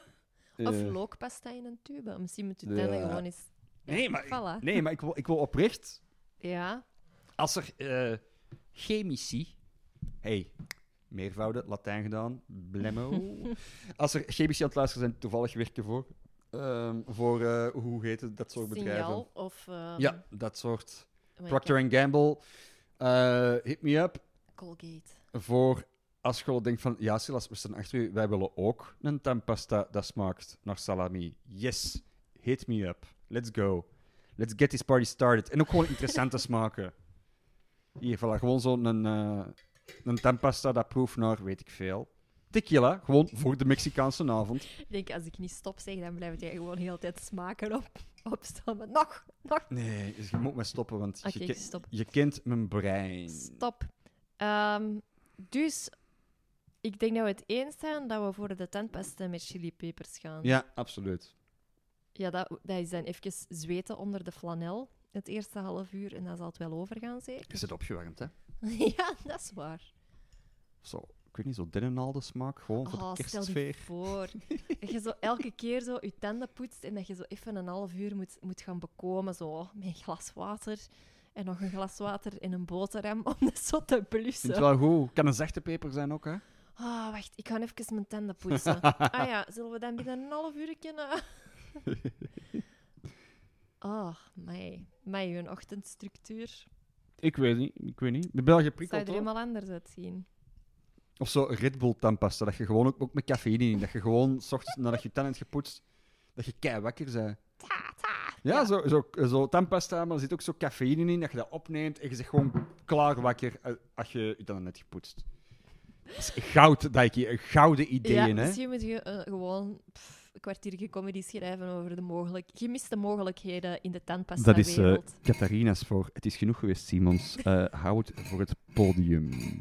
Of eh, lookpasta in een tube. Misschien moet Ja. tanden gewoon eens... Nee, maar, Voilà. nee, maar ik wil, ik wil oprecht... Ja. Als er eh, chemici... Hey, meervouden, Latijn gedaan, blemmo. Als er chemici aan het luisteren zijn, toevallig werken voor... ehm, voor, eh, hoe heet het, dat soort bedrijven? Signaal of... ehm, Ja, dat soort. Procter Gamble, eh, hit me up. Colgate. Voor als je denkt van, ja Silas, we staan achter u, wij willen ook een tandpasta dat smaakt naar salami. Yes, hit me up. Let's go. Let's get this party started. En ook gewoon interessante smaken. Hier, voilà, gewoon zo'n eh een tandpasta dat proeft naar, weet ik veel. Tequila, gewoon voor de Mexicaanse avond. Ik denk, als ik niet stop zeg, dan blijft jij gewoon heel de tijd smaken op, opstaan. Maar nog, nog. Nee, dus je moet me stoppen, want je, stop. je kent mijn brein. Stop. Ehm, dus, ik denk dat we het eens zijn dat we voor de tandpasta met chilipepers gaan. Ja, absoluut. Ja, dat, dat is dan even zweten onder de flanel. Het eerste half uur en dan zal het wel overgaan, zeker? Je zit opgewarmd, hè? ja, dat is waar. Zo, ik weet niet, zo dennenaalde smaak, gewoon voor Oh, de stel je voor dat je zo elke keer zo je tanden poetst en dat je zo even een half uur moet, moet gaan bekomen, zo met een glas water en nog een glas water en een boterham om dat zo te Vind blussen. je wel goed? Kan een zachte peper zijn ook, hè? Ah, wacht, ik ga even mijn tanden poetsen. ah ja, zullen we dan binnen een half uur kunnen... Ah, mij. Mij, hun ochtendstructuur. Ik weet niet, ik weet niet. Ik ben wel Zou je er helemaal anders uitzien? Of zo Red Bull tandpasta, dat je gewoon ook, ook met cafeïne in, dat je gewoon, s ochtends nadat je tanden hebt gepoetst, dat je kei wakker bent. Ta, ta. Ja, Zo, zo, zo tandpasta, maar er zit ook zo cafeïne in, dat je dat opneemt en je zegt gewoon klaar wakker eh, als je je tanden net gepoetst. Dat is goud, Daiki, gouden ideeën, ja, hè? misschien moet je eh, gewoon pff, een kwartiertje comedy schrijven over de mogelijk... gemiste mogelijkheden in de Dat is eh. Catharina's voor. Het is genoeg geweest, Simons. Eh hou het voor het podium.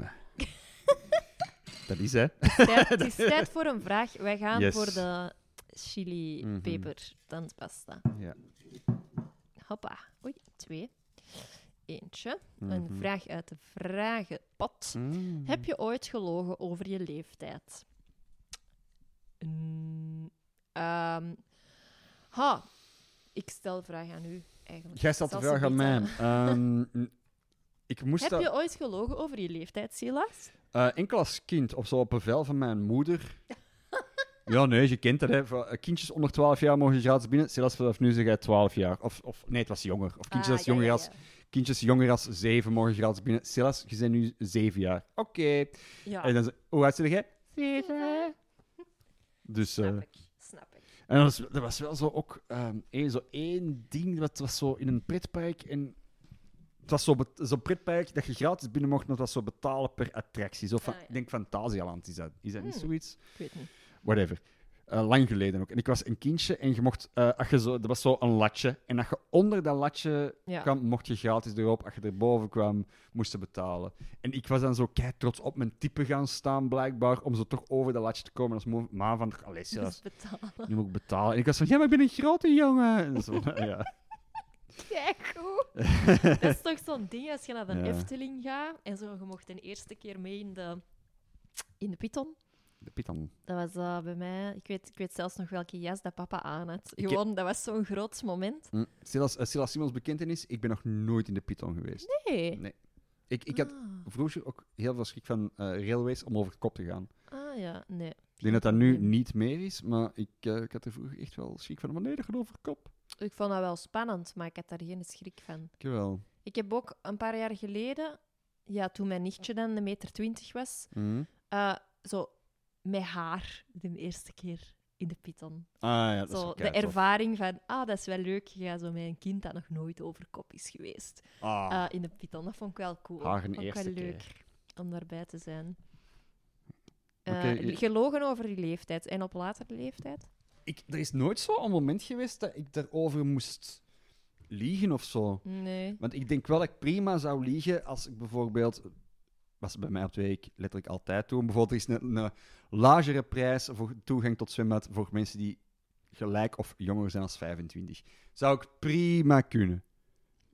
dat is, hè? Tijd- het is tijd voor een vraag. Wij gaan Yes. voor de chili Mhm. peper tandpasta. Ja. Hoppa. Oei, twee. Eentje. Een Mhm. vraag uit de vragenpot. Mm. Heb je ooit gelogen over je leeftijd? Mm, ehm, ha. ik stel de vraag aan u, eigenlijk. Jij stelt de vraag aan mij. Ehm, ik moest Heb dat- je ooit gelogen over je leeftijd, Silas? Eh, enkel als kind, of zo op bevel van mijn moeder. ja, nee, je kent dat, hè. Eh, Kindjes onder 12 jaar mogen gratis binnen. Zelfs vanaf nu zeg jij 12 jaar. Of, of nee, het was jonger. Of kindjes, Ah, als ja, jonger ja, als, kindjes jonger als 7 mogen gratis binnen. Silas, je bent nu 7 jaar. Oké. Ja, En dan ze- hoe oud ben jij? 7. Dus, eh, snap ik. Snap ik. En dat was, dat was wel zo ook ehm, één, zo één ding. Dat was zo in een pretpark. En het was zo zo'n pretpark dat je gratis binnen mocht, maar het was zo betalen per attractie. Zo van, Ah, ja. Ik denk Fantasialand is dat. Is dat niet Hmm. zoiets? Ik weet niet. Whatever. Eh, lang geleden ook. En ik was een kindje en je mocht, eh, als je zo, dat was zo een latje. En als je onder dat latje Ja. kwam, mocht je gratis erop. Als je erboven kwam, moest je betalen. En ik was dan zo kei trots op mijn type gaan staan, blijkbaar, om zo toch over dat latje te komen. Als ma van, allee, Dus betalen. nu moet ik betalen. En ik was van, ja, maar ik ben een grote jongen. En zo, ja. Kijk goed. Dat is toch zo'n ding als je naar de Ja. Efteling gaat en zo, je mocht de eerste keer mee in de, in de Python. De Pitan. Dat was eh, bij mij, ik weet, ik weet zelfs nog welke jas dat papa aan had. Gewoon, dat was zo'n groot moment. Hm. Silas, eh, Silas Simons bekentenis, ik ben nog nooit in de Python geweest. Nee. Nee. Ik, ik had Ah. vroeger ook heel veel schrik van eh, railways om over de kop te gaan. Ah ja, nee. Ik denk dat dat nu niet meer is, maar ik, ik had er vroeger echt wel schrik van. Maar nee, dat gaat over de kop. Ik vond dat wel spannend, maar ik had daar geen schrik van. Ik wel. Ik heb ook een paar jaar geleden, ja, toen mijn nichtje dan een meter twintig was, Mhm. zo met haar de eerste keer in de Python. Ah ja, dat is Zo, de ervaring van, ah, dat is wel leuk, je gaat zo met een kind dat nog nooit over kop is geweest. Ah. eh, in de Python, dat vond ik wel cool. Haar een Vond ik wel leuk om daarbij te zijn. Oké, Eh, je- Gelogen over die leeftijd en op latere leeftijd? ik, er is nooit zo een moment geweest dat ik daarover moest liegen of zo. Nee. Want ik denk wel dat ik prima zou liegen als ik bijvoorbeeld... Was bij mij op twee ik letterlijk altijd doen. Bijvoorbeeld, er is een, een lagere prijs voor toegang tot zwembad voor mensen die gelijk of jonger zijn als 25. Zou ik prima kunnen.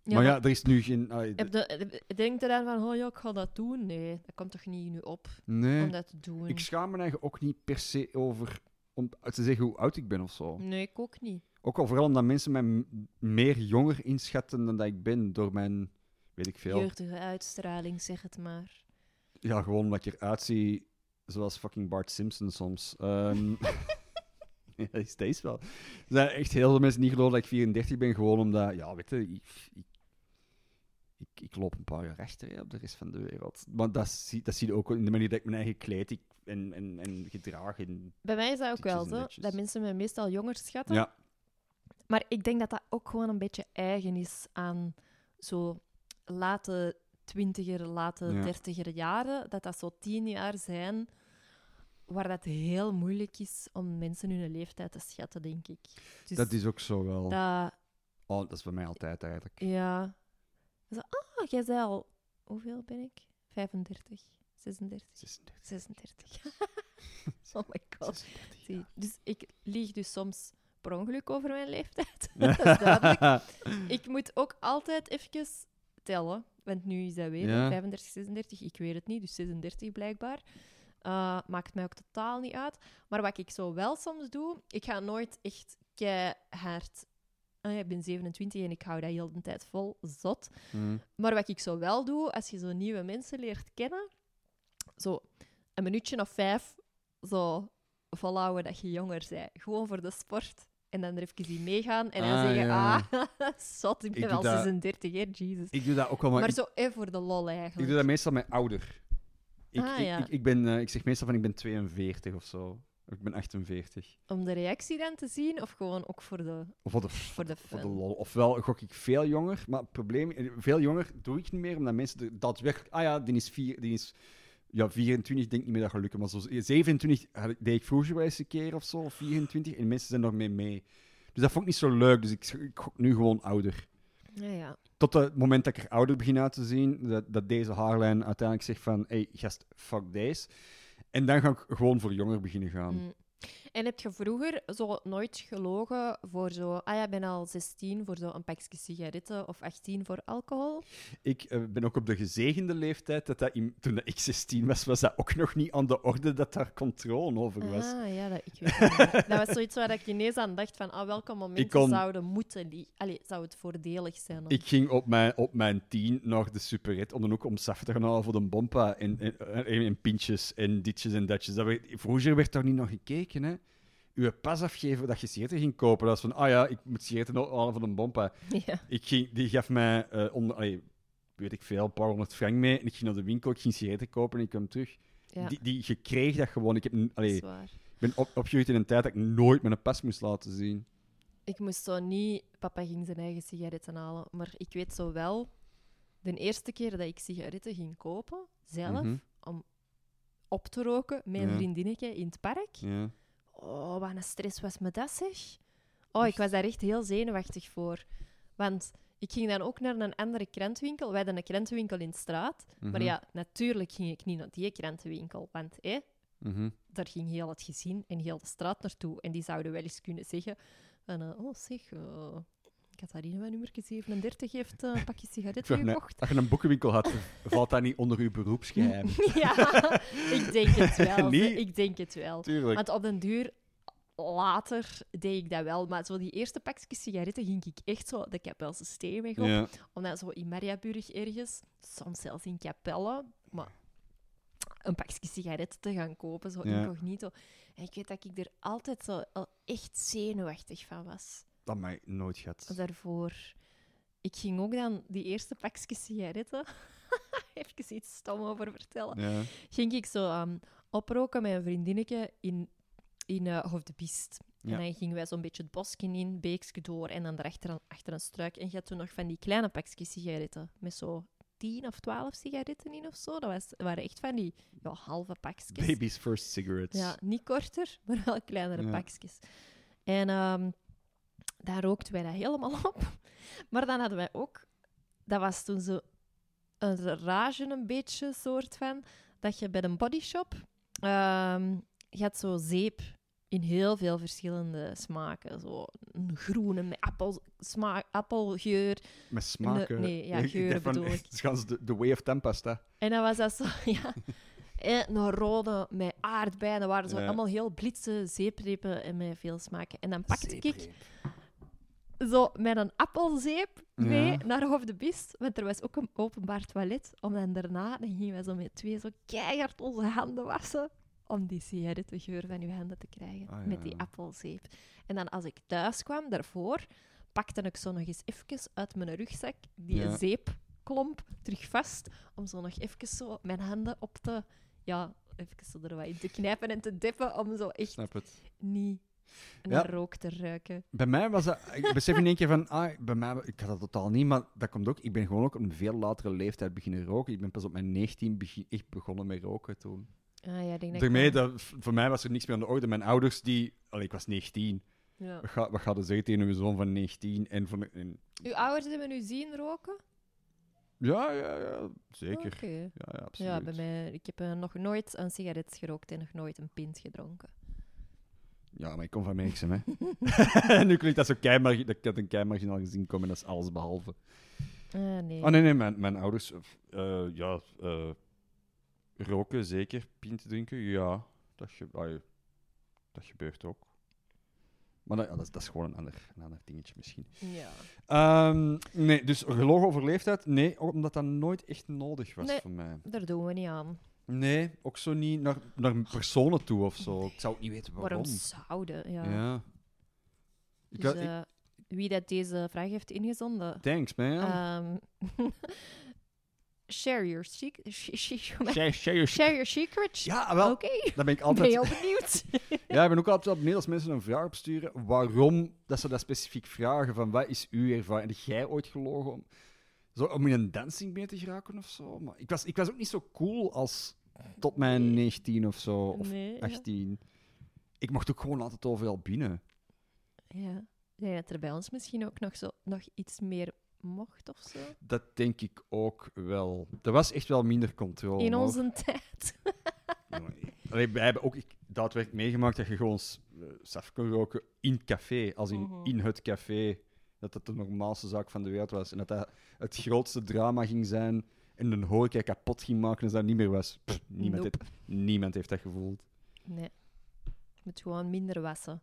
maar ja, er is nu geen... ah, Heb de, denk je dan van, oh ja, ik ga dat doen? Nee, dat komt toch niet nu op nee. om dat te doen? Ik schaam me eigenlijk ook niet per se over om te zeggen hoe oud ik ben of zo. Nee, ik ook niet. Ook al vooral omdat mensen mij meer jonger inschatten dan dat ik ben door mijn, weet ik veel. Jeugdige uitstraling, zeg het maar. Ja, gewoon omdat ik eruit zie zoals fucking Bart Simpson soms. Ehm ja, is, is wel. Er zijn echt heel veel mensen die niet geloven dat ik 34 ben, gewoon omdat, ja, weet je, ik, ik, ik, ik loop een paar jaar achter hè, op de rest van de wereld. Maar dat zie, dat zie je ook in de manier dat ik mijn eigen kleed ik, en, en, en gedrag. En, Bij mij is dat ook wel zo, dat mensen me meestal jonger schatten. ja, Maar ik denk dat dat ook gewoon een beetje eigen is aan zo late twintiger, late Ja. dertiger jaren. Dat dat zo tien jaar zijn waar dat heel moeilijk is om mensen hun leeftijd te schatten, denk ik. Dus dat is ook zo wel. dat- Oh, dat is bij mij altijd eigenlijk. ja. Zo, ah, jij zei al... Hoeveel ben ik? 35, 36, 36. 36. oh my god. 36. Zie, Dus ik lieg dus soms per ongeluk over mijn leeftijd. dat is duidelijk. Ik moet ook altijd even tellen, want nu is dat weer Ja. 35, 36. Ik weet het niet, dus 36 blijkbaar. Uh, maakt mij ook totaal niet uit. Maar wat ik zo wel soms doe, ik ga nooit echt keihard... Ah, ik ben 27 en ik hou dat heel de tijd vol, zot. Hm. Maar wat ik zo wel doe, als je zo nieuwe mensen leert kennen, zo een minuutje of vijf zo volhouden dat je jonger bent. Gewoon voor de sport. En dan er even in meegaan en dan Ah, zeggen, ja. ah, zot, ik ben Ik wel doe dat- 36, hè, Jesus. Ik doe dat ook wel, maar, Maar ik, zo even voor de lol ik eigenlijk. doe dat meestal met ouder. Ik, Ah, ik, ja. ik, ik, ben, eh, ik zeg meestal van ik ben 42 of zo. Of ik ben 48. Om de reactie dan te zien, of gewoon ook voor de, Of voor de, voor de voor de fun? lol. Ofwel gok ik veel jonger, maar het probleem... Veel jonger doe ik niet meer, omdat mensen er daadwerkelijk... Ah ja, die is, vier, die is ja, 24, denk ik niet meer dat gaat lukken. Maar zo 27 had ik- deed ik vroeger wel eens een keer of zo, of 24. En mensen zijn nog mee mee. Dus dat vond ik niet zo leuk, dus ik, ik gok nu gewoon ouder. Ja, ja. Tot het moment dat ik er ouder begin uit te zien, dat, dat deze haarlijn uiteindelijk zegt van, hey, gast, fuck deze. En dan ga ik gewoon voor jonger beginnen gaan. Mm. En heb je vroeger zo nooit gelogen voor zo... Ah ja, ben al 16 voor zo een pakje sigaretten of 18 voor alcohol? Ik eh, ben ook op de gezegende leeftijd. Dat dat in- toen ik 16 was, was dat ook nog niet aan de orde dat daar controle over was. Ah, ja, dat, ik weet het. Dat was zoiets waar ik ineens aan dacht van... Ah, welke momenten kon- zouden moeten... Allee, zou het voordelig zijn? Ik ging op mijn, op mijn tien naar de superret om dan ook om saf te gaan halen voor de bompa en, en, en, en pintjes en ditjes en datjes. Dat werd, vroeger werd daar niet naar gekeken, hè. Uw pas afgeven dat je sigaretten ging kopen. Dat was van, ah ja, ik moet sigaretten halen voor de bompa. Ja. Ik ging, die gaf mij, eh onder, allee, weet ik veel, een paar honderd frank mee. En ik ging naar de winkel, ik ging sigaretten kopen en ik kwam terug. Ja, Die, die, je kreeg dat gewoon. Ik, heb, allee, ik ben op, opgegroeid in een tijd dat ik nooit mijn pas moest laten zien. Ik moest zo niet... Papa ging zijn eigen sigaretten halen. Maar ik weet zo wel... De eerste keer dat ik sigaretten ging kopen, zelf, Mhm. om op te roken met een Ja. vriendinnetje in het park. Ja. Oh, wat een stress was me dat, zeg. Oh, ik was daar echt heel zenuwachtig voor. Want ik ging dan ook naar een andere krantenwinkel. Wij hadden een krantenwinkel in de straat. Maar Mhm. ja, natuurlijk ging ik niet naar die krantenwinkel. Want hé, Mhm. daar ging heel het gezin en heel de straat naartoe. En die zouden wel eens kunnen zeggen: van, eh, Oh, zeg, eh Catharina, mijn nummer 37 heeft eh, een pakje sigaretten mij, gekocht. als je een boekenwinkel had, valt dat niet onder uw beroepsgeheim? ja, ik denk het wel. Ik denk het wel. Tuurlijk. Want op den duur, later deed ik dat wel. Maar zo die eerste pakjes sigaretten ging ik echt zo de Kapelse steenweg op. Ja. Om dan zo in Mariaburg ergens, soms zelfs in Capelle, maar een pakje sigaretten te gaan kopen, zo Ja. incognito. En ik weet dat ik er altijd zo al echt zenuwachtig van was. Dat mij nooit gehad. Daarvoor. Ik ging ook dan die eerste pakjes sigaretten, even iets stom over vertellen, Ja. ging ik zo ehm, oproken met een vriendinnetje in, in eh Hof de Biest. Ja. En dan gingen wij zo'n beetje het bosje in, beekje door en dan daarachter achter een struik. En je had toen nog van die kleine pakjes sigaretten met zo 10 of 12 sigaretten in of zo. Dat was, waren echt van die ja, halve pakjes. Baby's first cigarettes. Ja, niet korter, maar wel kleinere Ja. pakjes. En ehm, daar rookten wij dat helemaal op. Maar dan hadden wij ook... Dat was toen zo een rage een beetje, soort van... Dat je bij een bodyshop... ehm je had zo zeep in heel veel verschillende smaken. Zo een groene met appel, smaak, appelgeur. Met smaken. Nee, ja, Ik bedoel ik. Het is de, de way of tempesta. En dan was dat zo, ja. En een rode met aardbeien. Dat waren zo Ja. allemaal heel blitse zeeprepen en met veel smaken. En dan pakte ik zo met een appelzeep mee Ja. naar Hof de Bist. Want er was ook een openbaar toilet. Om dan daarna, dan gingen wij zo met twee zo keihard onze handen wassen. Om die sigarettengeur van uw handen te krijgen. Ah, ja, Met die appelzeep. En dan als ik thuis kwam, daarvoor, pakte ik zo nog eens even uit mijn rugzak die Ja. zeepklomp terug vast. Om zo nog even zo mijn handen op te... Ja, even zo er wat in te knijpen en te dippen. Om zo echt Snap niet naar rook te ruiken. Bij mij was dat... Ik besef in één keer van... Ah, bij mij... Ik had dat totaal niet, maar dat komt ook... Ik ben gewoon ook op een veel latere leeftijd beginnen roken. Ik ben pas op mijn 19 begin, echt begonnen met roken toen. Ah, ja, denk Daarmee, dat, voor mij was er niks meer aan de orde. Mijn ouders, die... Allee, ik was 19. Ja. Wat ga, wat gaat zeggen tegen een zoon van 19? En van, en, Uw ouders hebben u zien roken? ja, ja, ja. Zeker. Oké. Ja, ja, absoluut. Ja, bij mij... Ik heb eh, nog nooit een sigaret gerookt en nog nooit een pint gedronken. Ja, maar ik kom van Merksem, hè. nu klinkt dat zo keimargi- dat ik dat een keimarginaal gezien kom en dat is alles behalve. Ah, nee. Oh nee, nee, mijn, mijn ouders, eh, ja, eh, roken zeker, pint drinken, ja, dat, ge ai, dat gebeurt ook. Maar dat, ja, dat, is, dat is gewoon een ander, een ander dingetje misschien. Ja. Ehm, nee, dus gelogen over leeftijd, nee, omdat dat nooit echt nodig was Nee. voor mij. Daar doen we niet aan. Nee, ook zo niet naar, naar personen toe of zo. Ik zou niet weten waarom. Waarom zouden? Ja. Ja. Ik, Dus, had- ik- eh, wie dat deze vraag heeft ingezonden, thanks, man. ehm, share your secret. Share- share your- Share your secrets. Ja, wel, Oké, daar ben ik ben altijd... heel benieuwd. Ja, ik ben ook altijd benieuwd als mensen een vraag opsturen, waarom dat ze dat specifiek vragen, van wat is uw ervaring? Heb jij ooit gelogen om, zo, om in een dancing mee te geraken of zo? Maar ik was, ik was ook niet zo cool als tot mijn Nee. 19 of zo, of nee, ja. 18. Ik mocht ook gewoon altijd overal binnen. Ja. Denk dat er bij ons misschien ook nog, zo, nog iets meer mocht of zo. Dat denk ik ook wel. Er was echt wel minder controle. In hoor. onze tijd. Allee, wij hebben ook ik, daadwerkelijk meegemaakt dat je gewoon s- uh, saf kon roken in het café, als in, Mhm. in het café. Dat dat de normaalste zaak van de wereld was. En dat dat het grootste drama ging zijn en een horeca kapot ging maken als dat niet meer was. Pff, niemand, Nope. heeft, niemand heeft dat gevoeld. Nee. Je moet gewoon minder wassen.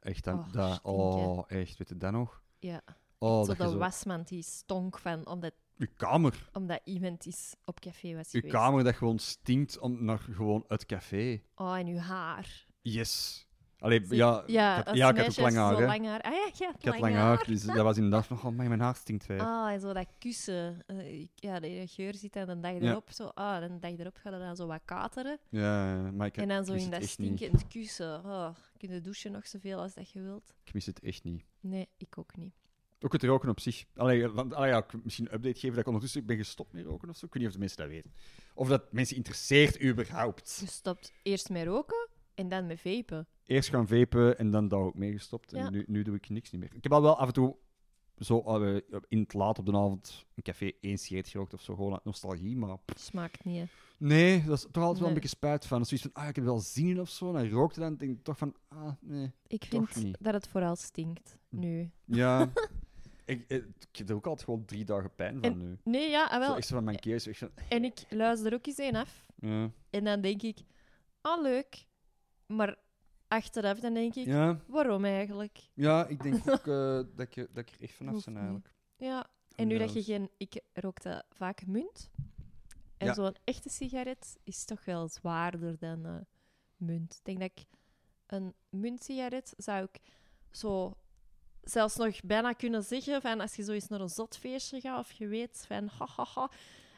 Echt, dan, Oh, dat, oh, echt, weet je dat nog? Ja. Oh, zo dat de je zo... wasmand die stonk van, omdat, Uw kamer. omdat iemand is op café was Uw geweest. kamer dat gewoon stinkt om, naar gewoon het café. Oh, en uw haar. Yes. Allee, Zie- ja, ja, ik had, als ja, ik had ook lang haar, zo hè. lang haar. Ah ja, had Ik had lang lang haar, dus dat was inderdaad nog... Oh, mijn haar stinkt weer. Ah, en zo dat kussen. Eh, ik- ja, de geur zit en de dag erop. Zo, ah, de dag erop gaat het dan zo wat kateren. Ja, maar ik, en dan ik zo mis in het dat echt niet. stinkend kussen. Oh, kun je douchen nog zoveel als dat je wilt? Ik mis het echt niet. Nee, ik ook niet. Ook het roken op zich. Allee, want, allee, ja, ik misschien een update geven dat ik ondertussen ben gestopt met roken of zo. Ik weet niet of de mensen dat weten. Of dat mensen interesseert überhaupt. Je stopt eerst met roken en dan met vapen. Eerst gaan vapen en dan daar ook mee gestopt. En Ja. nu, nu doe ik niks niet meer. Ik heb al wel af en toe zo eh, in het laat op de avond een café één sigaret gerookt of zo. Gewoon uit nostalgie, maar... Smaakt niet, hè. Nee, dat is toch altijd wel een beetje spijt van. Is zoiets van, ah, ik heb er wel zin in of zo. En dan rookte dan, denk ik toch van, ah, nee. Ik vind niet. dat het vooral stinkt, nu. Ja, ik, ik, ik heb er ook altijd gewoon drie dagen pijn van En- nu. Nee, ja, ah, Zo wel. echt zo van mijn keer, echt van, En ik luister ook eens één af. ja. En dan denk ik, ah, leuk. Maar achteraf dan denk ik, Ja, waarom eigenlijk? ja, ik denk ook eh, dat, er- dat ik er echt vanaf Hoeft ben niet. eigenlijk. Ja, en nu dat je geen... Ik rookte vaak munt. En Ja. zo'n echte sigaret is toch wel zwaarder dan eh, munt. Ik denk dat ik een muntsigaret zou ik zo zelfs nog bijna kunnen zeggen van als je zo eens naar een zotfeestje gaat of je weet van hahaha.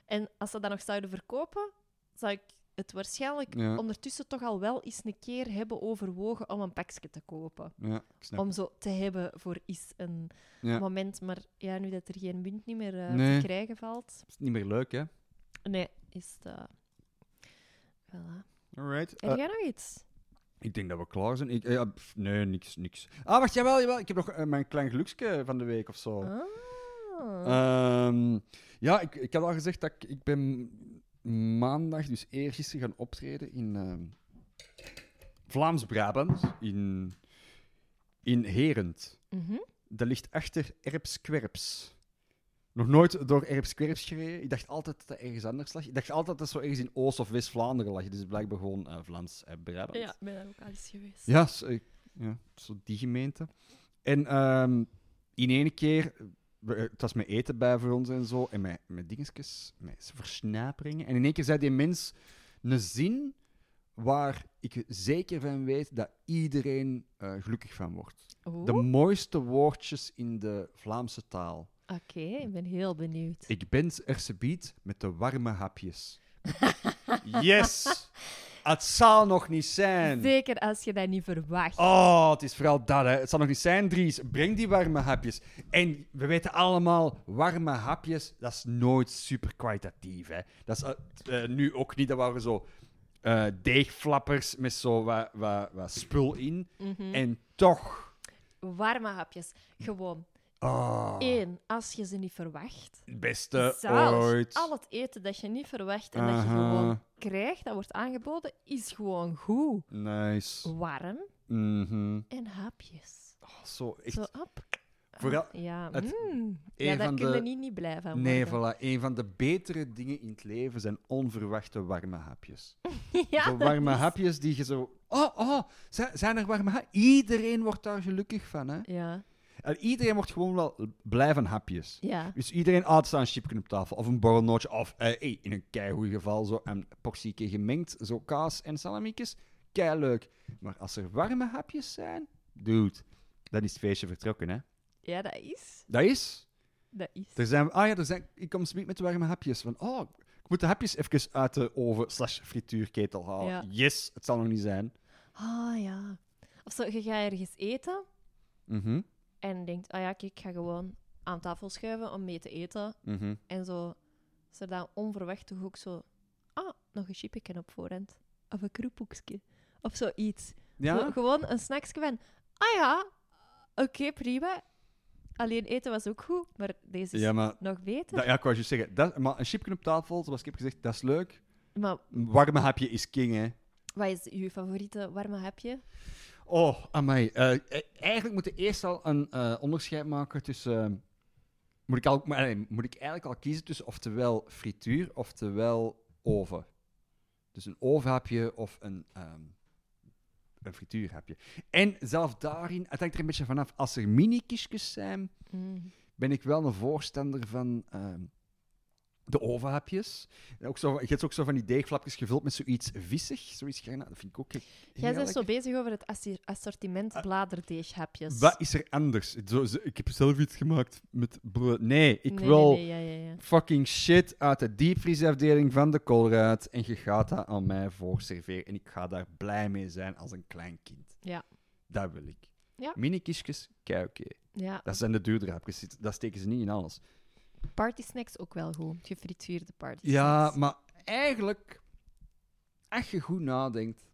En als ze dat nog zouden verkopen, zou ik het waarschijnlijk Ja. ondertussen toch al wel eens een keer hebben overwogen om een pakje te kopen. Ja, Om zo te hebben voor is een Ja. moment. Maar ja, nu dat er geen munt niet meer eh, Nee. te krijgen valt. Het is niet meer leuk, hè? Nee, is het... eh, Voilà. Alright. Heb Eh, jij nog iets? ik denk dat we klaar zijn. Ik, ja, pff, nee, niks, niks. Ah, wacht, jawel, jawel. Ik heb nog mijn klein geluksje van de week of zo. Ah. Ehm, ja, ik, ik had al gezegd dat ik, ik ben maandag, dus eergisteren, gaan optreden in ehm, Vlaams-Brabant, in, in Herent. Mhm. Dat ligt achter Erpskwerps. Nog nooit door Erpskwerps gereden. Ik dacht altijd dat dat ergens anders lag. Ik dacht altijd dat dat zo ergens in Oost- of West-Vlaanderen lag. Dus blijkbaar gewoon eh, Vlaams en Brabant. Ja, ik ben daar ook al eens geweest. Ja, zo, ja, zo die gemeente. En ehm, in één keer, het was met eten bij voor ons en zo, en met, met dingetjes, met versnaperingen. En in één keer zei die mens een zin waar ik zeker van weet dat iedereen eh, gelukkig van wordt. De mooiste woordjes in de Vlaamse taal. Oké, ik ben heel benieuwd. Ik ben er subiet met de warme hapjes. yes! Het zal nog niet zijn. Zeker als je dat niet verwacht. Oh, het is vooral dat, hè. Het zal nog niet zijn, Dries. Breng die warme hapjes. En we weten allemaal, warme hapjes, dat is nooit super kwalitatief, hè. Dat is eh, eh, nu ook niet, dat waren zo eh, deegflappers met zo wat, wat, wat spul in. Mhm. En toch... Warme hapjes. Gewoon. Oh, Eén, als je ze niet verwacht. het beste ooit. al het eten dat je niet verwacht en dat je Aha. gewoon krijgt, dat wordt aangeboden, is gewoon goed. Nice. Warm Mhm. en hapjes. Oh, zo, echt... Zo op. Vooral Ah, ja, het- mm. een ja, daar van kun je de- niet, niet blij van Nee, voilà. Een van de betere dingen in het leven zijn onverwachte warme hapjes. ja, zo dat warme is- hapjes die je zo... Oh, oh, zijn, zijn er warme hapjes? Iedereen wordt daar gelukkig van, hè? Ja, iedereen wordt gewoon wel blij van hapjes. ja. Dus iedereen staat een chipje op tafel, of een borrelnootje, of eh, hey, in een keigoed geval zo een portieke gemengd, zo kaas en salamiekjes. Kei leuk. Maar als er warme hapjes zijn, dude, dan is het feestje vertrokken, hè? Ja, dat is. Dat is... Dat is. Er zijn, ah ja, er zijn, ik kom zometeen met warme hapjes. Van, oh, ik moet de hapjes even uit de oven slash frituurketel halen. Ja. Yes, het zal nog niet zijn. Ah ja. Of zo, je gaat ergens eten Mhm, en denkt, ah ja, kijk, ik ga gewoon aan tafel schuiven om mee te eten. mhm. En zo is er dan onverwacht toch ook zo, ah, nog een chipje op voorhand. Of een kroephoekje. Of zoiets. Zo, gewoon een snacksje van, ah ja, oké, prima. Alleen eten was ook goed, maar deze is Ja, maar... nog beter. Dat, ja, ik wou je zeggen. Dat, maar een chipje op tafel, zoals ik heb gezegd, dat is leuk. Maar warme hapje is king, hè. Wat is uw favoriete warme hapje? Oh, amai. Eh, eh, eigenlijk moet je eerst al een eh, onderscheid maken tussen... eh, moet, ik al, maar, nee, moet ik eigenlijk al kiezen tussen oftewel frituur, oftewel oven. Dus een ovenhapje of een, ehm een frituurhapje. En zelf daarin, het hangt er een beetje vanaf. Als er mini-kistjes zijn, Mm. ben ik wel een voorstander van ehm, de ovenhapjes. En Ook zo, je hebt ook zo van die deegflapjes gevuld met zoiets vissig, zoiets garna. Dat vind ik ook heel Jij bent zo bezig over het assortiment bladerdeeghapjes. Wat is er anders? Zo, zo- ik heb zelf iets gemaakt met brood. Nee, ik nee, wil Nee, nee, ja, ja, ja. fucking shit uit de diepvriesafdeling van de Colruyt en je gaat dat aan mij voorserveren. En ik ga daar blij mee zijn als een klein kind. Ja. Dat wil ik. Ja. Mini-kistjes, kei oké. ja. Dat zijn de duurdere hapjes. Dat steken ze niet in alles. Party snacks ook wel goed. Gefrituurde party Ja, snacks. maar eigenlijk, als je goed nadenkt,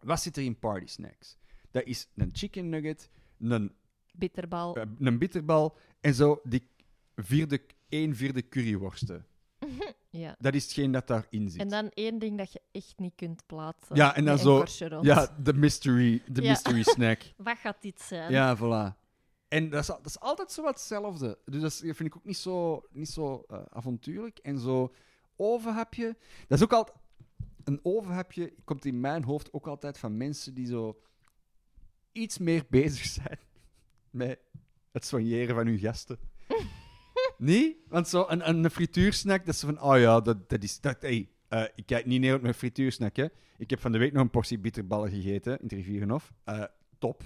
wat zit er in party snacks? Dat is een chicken nugget, een, Bitterbal. eh, een bitterbal en zo die vierde, één vierde curryworsten. ja. Dat is hetgeen dat daarin zit. En dan één ding dat je echt niet kunt plaatsen. Ja, en dan zo- ja, de mystery, de Ja. mystery snack. Wat gaat dit zijn? Ja, voilà. En dat is, al- dat is altijd zo wat hetzelfde. Dus dat is- dat vind ik ook niet zo, niet zo eh, avontuurlijk. En zo ovenhapje. Dat is ook altijd... Een ovenhapje komt in mijn hoofd ook altijd van mensen die zo iets meer bezig zijn met het soigneren van hun gasten. niet? Want zo een, een frituursnack, dat is van... Oh ja, dat, dat is... Dat, hey, eh, ik kijk niet neer op mijn frituursnack, hè. Ik heb van de week nog een portie bitterballen gegeten in het Rivierenhof. Eh, top.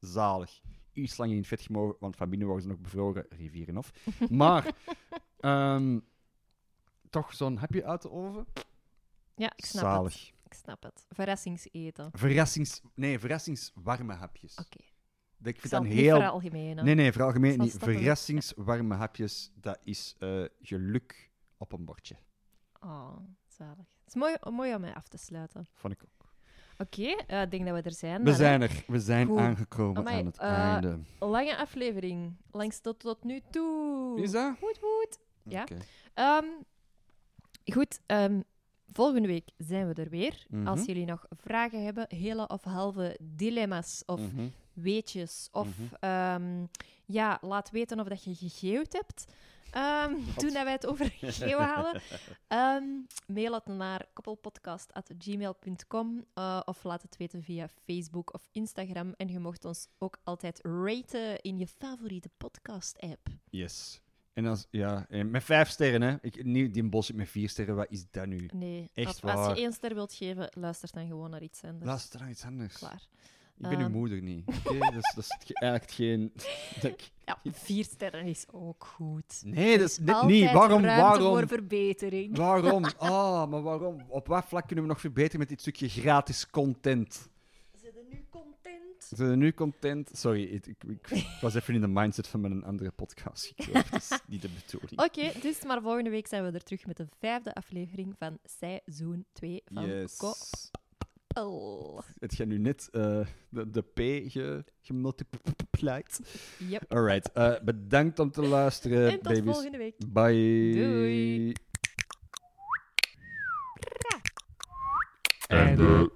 Zalig. Iets lang in het vet gemogen, want van binnen worden ze nog bevroren. Rivierenhof. Maar... ehm, toch zo'n hapje uit de oven? Ja, ik snap Zalig. het. Ik snap het. Verrassingseten. Oké. Verrassings... Nee, verrassingswarme hapjes. Dat- Ik Ik vind dat het niet heel... veralgemenen. Nee, nee, voor algemeen niet. Verrassingswarme hapjes, dat is eh, geluk op een bordje. Oh, zalig. Het is mooi, mooi om mij af te sluiten. Vond ik ook. Oké, eh, ik denk dat we er zijn. We zijn er. We zijn Goed. aangekomen Amai, aan het eh, einde. Lange aflevering. Langs tot, tot nu toe. Is dat? Goed, goed. ja. Ehm, goed, ehm, volgende week zijn we er weer. Mhm. Als jullie nog vragen hebben, hele of halve dilemma's of Mhm. weetjes. Of Mhm. ehm, ja, laat weten of dat je gegeeuwd hebt. Ehm, toen dat wij het over geeuwen hadden. Ehm, mail het naar koppelpodcast.gmail.com eh, of laat het weten via Facebook of Instagram. En je mocht ons ook altijd raten in je favoriete podcast-app. Yes. En als, ja, en met vijf sterren, hè. Ik, niet die bullshit met vier sterren, wat is dat nu? Nee, Echt als, als je één ster wilt geven, luister dan gewoon naar iets anders. Luister naar iets anders. Klaar. Ik ben uw Ehm. moeder niet. Oké, dat, is, dat is ge- eigenlijk geen... dat ik- Ja, vier sterren is ook goed. Nee, dat is net Altijd niet. Waarom? ruimte Waarom? voor verbetering. Waarom? Ah, maar waarom? Op wat vlak kunnen we nog verbeteren met dit stukje gratis content? Zijn er nu content? Zijn we nu content? Sorry, ik, ik, ik was even in de mindset van mijn andere podcast gekropen. Dat is niet de bedoeling. Oké, dus maar volgende week zijn we er terug met de vijfde aflevering van seizoen 2 van yes. Koppel. Het gaat nu net eh, de, de P ge, gemultiplied. Yep. Alright, eh, bedankt om te luisteren, en tot babies. volgende week. Bye. Doei. Einde.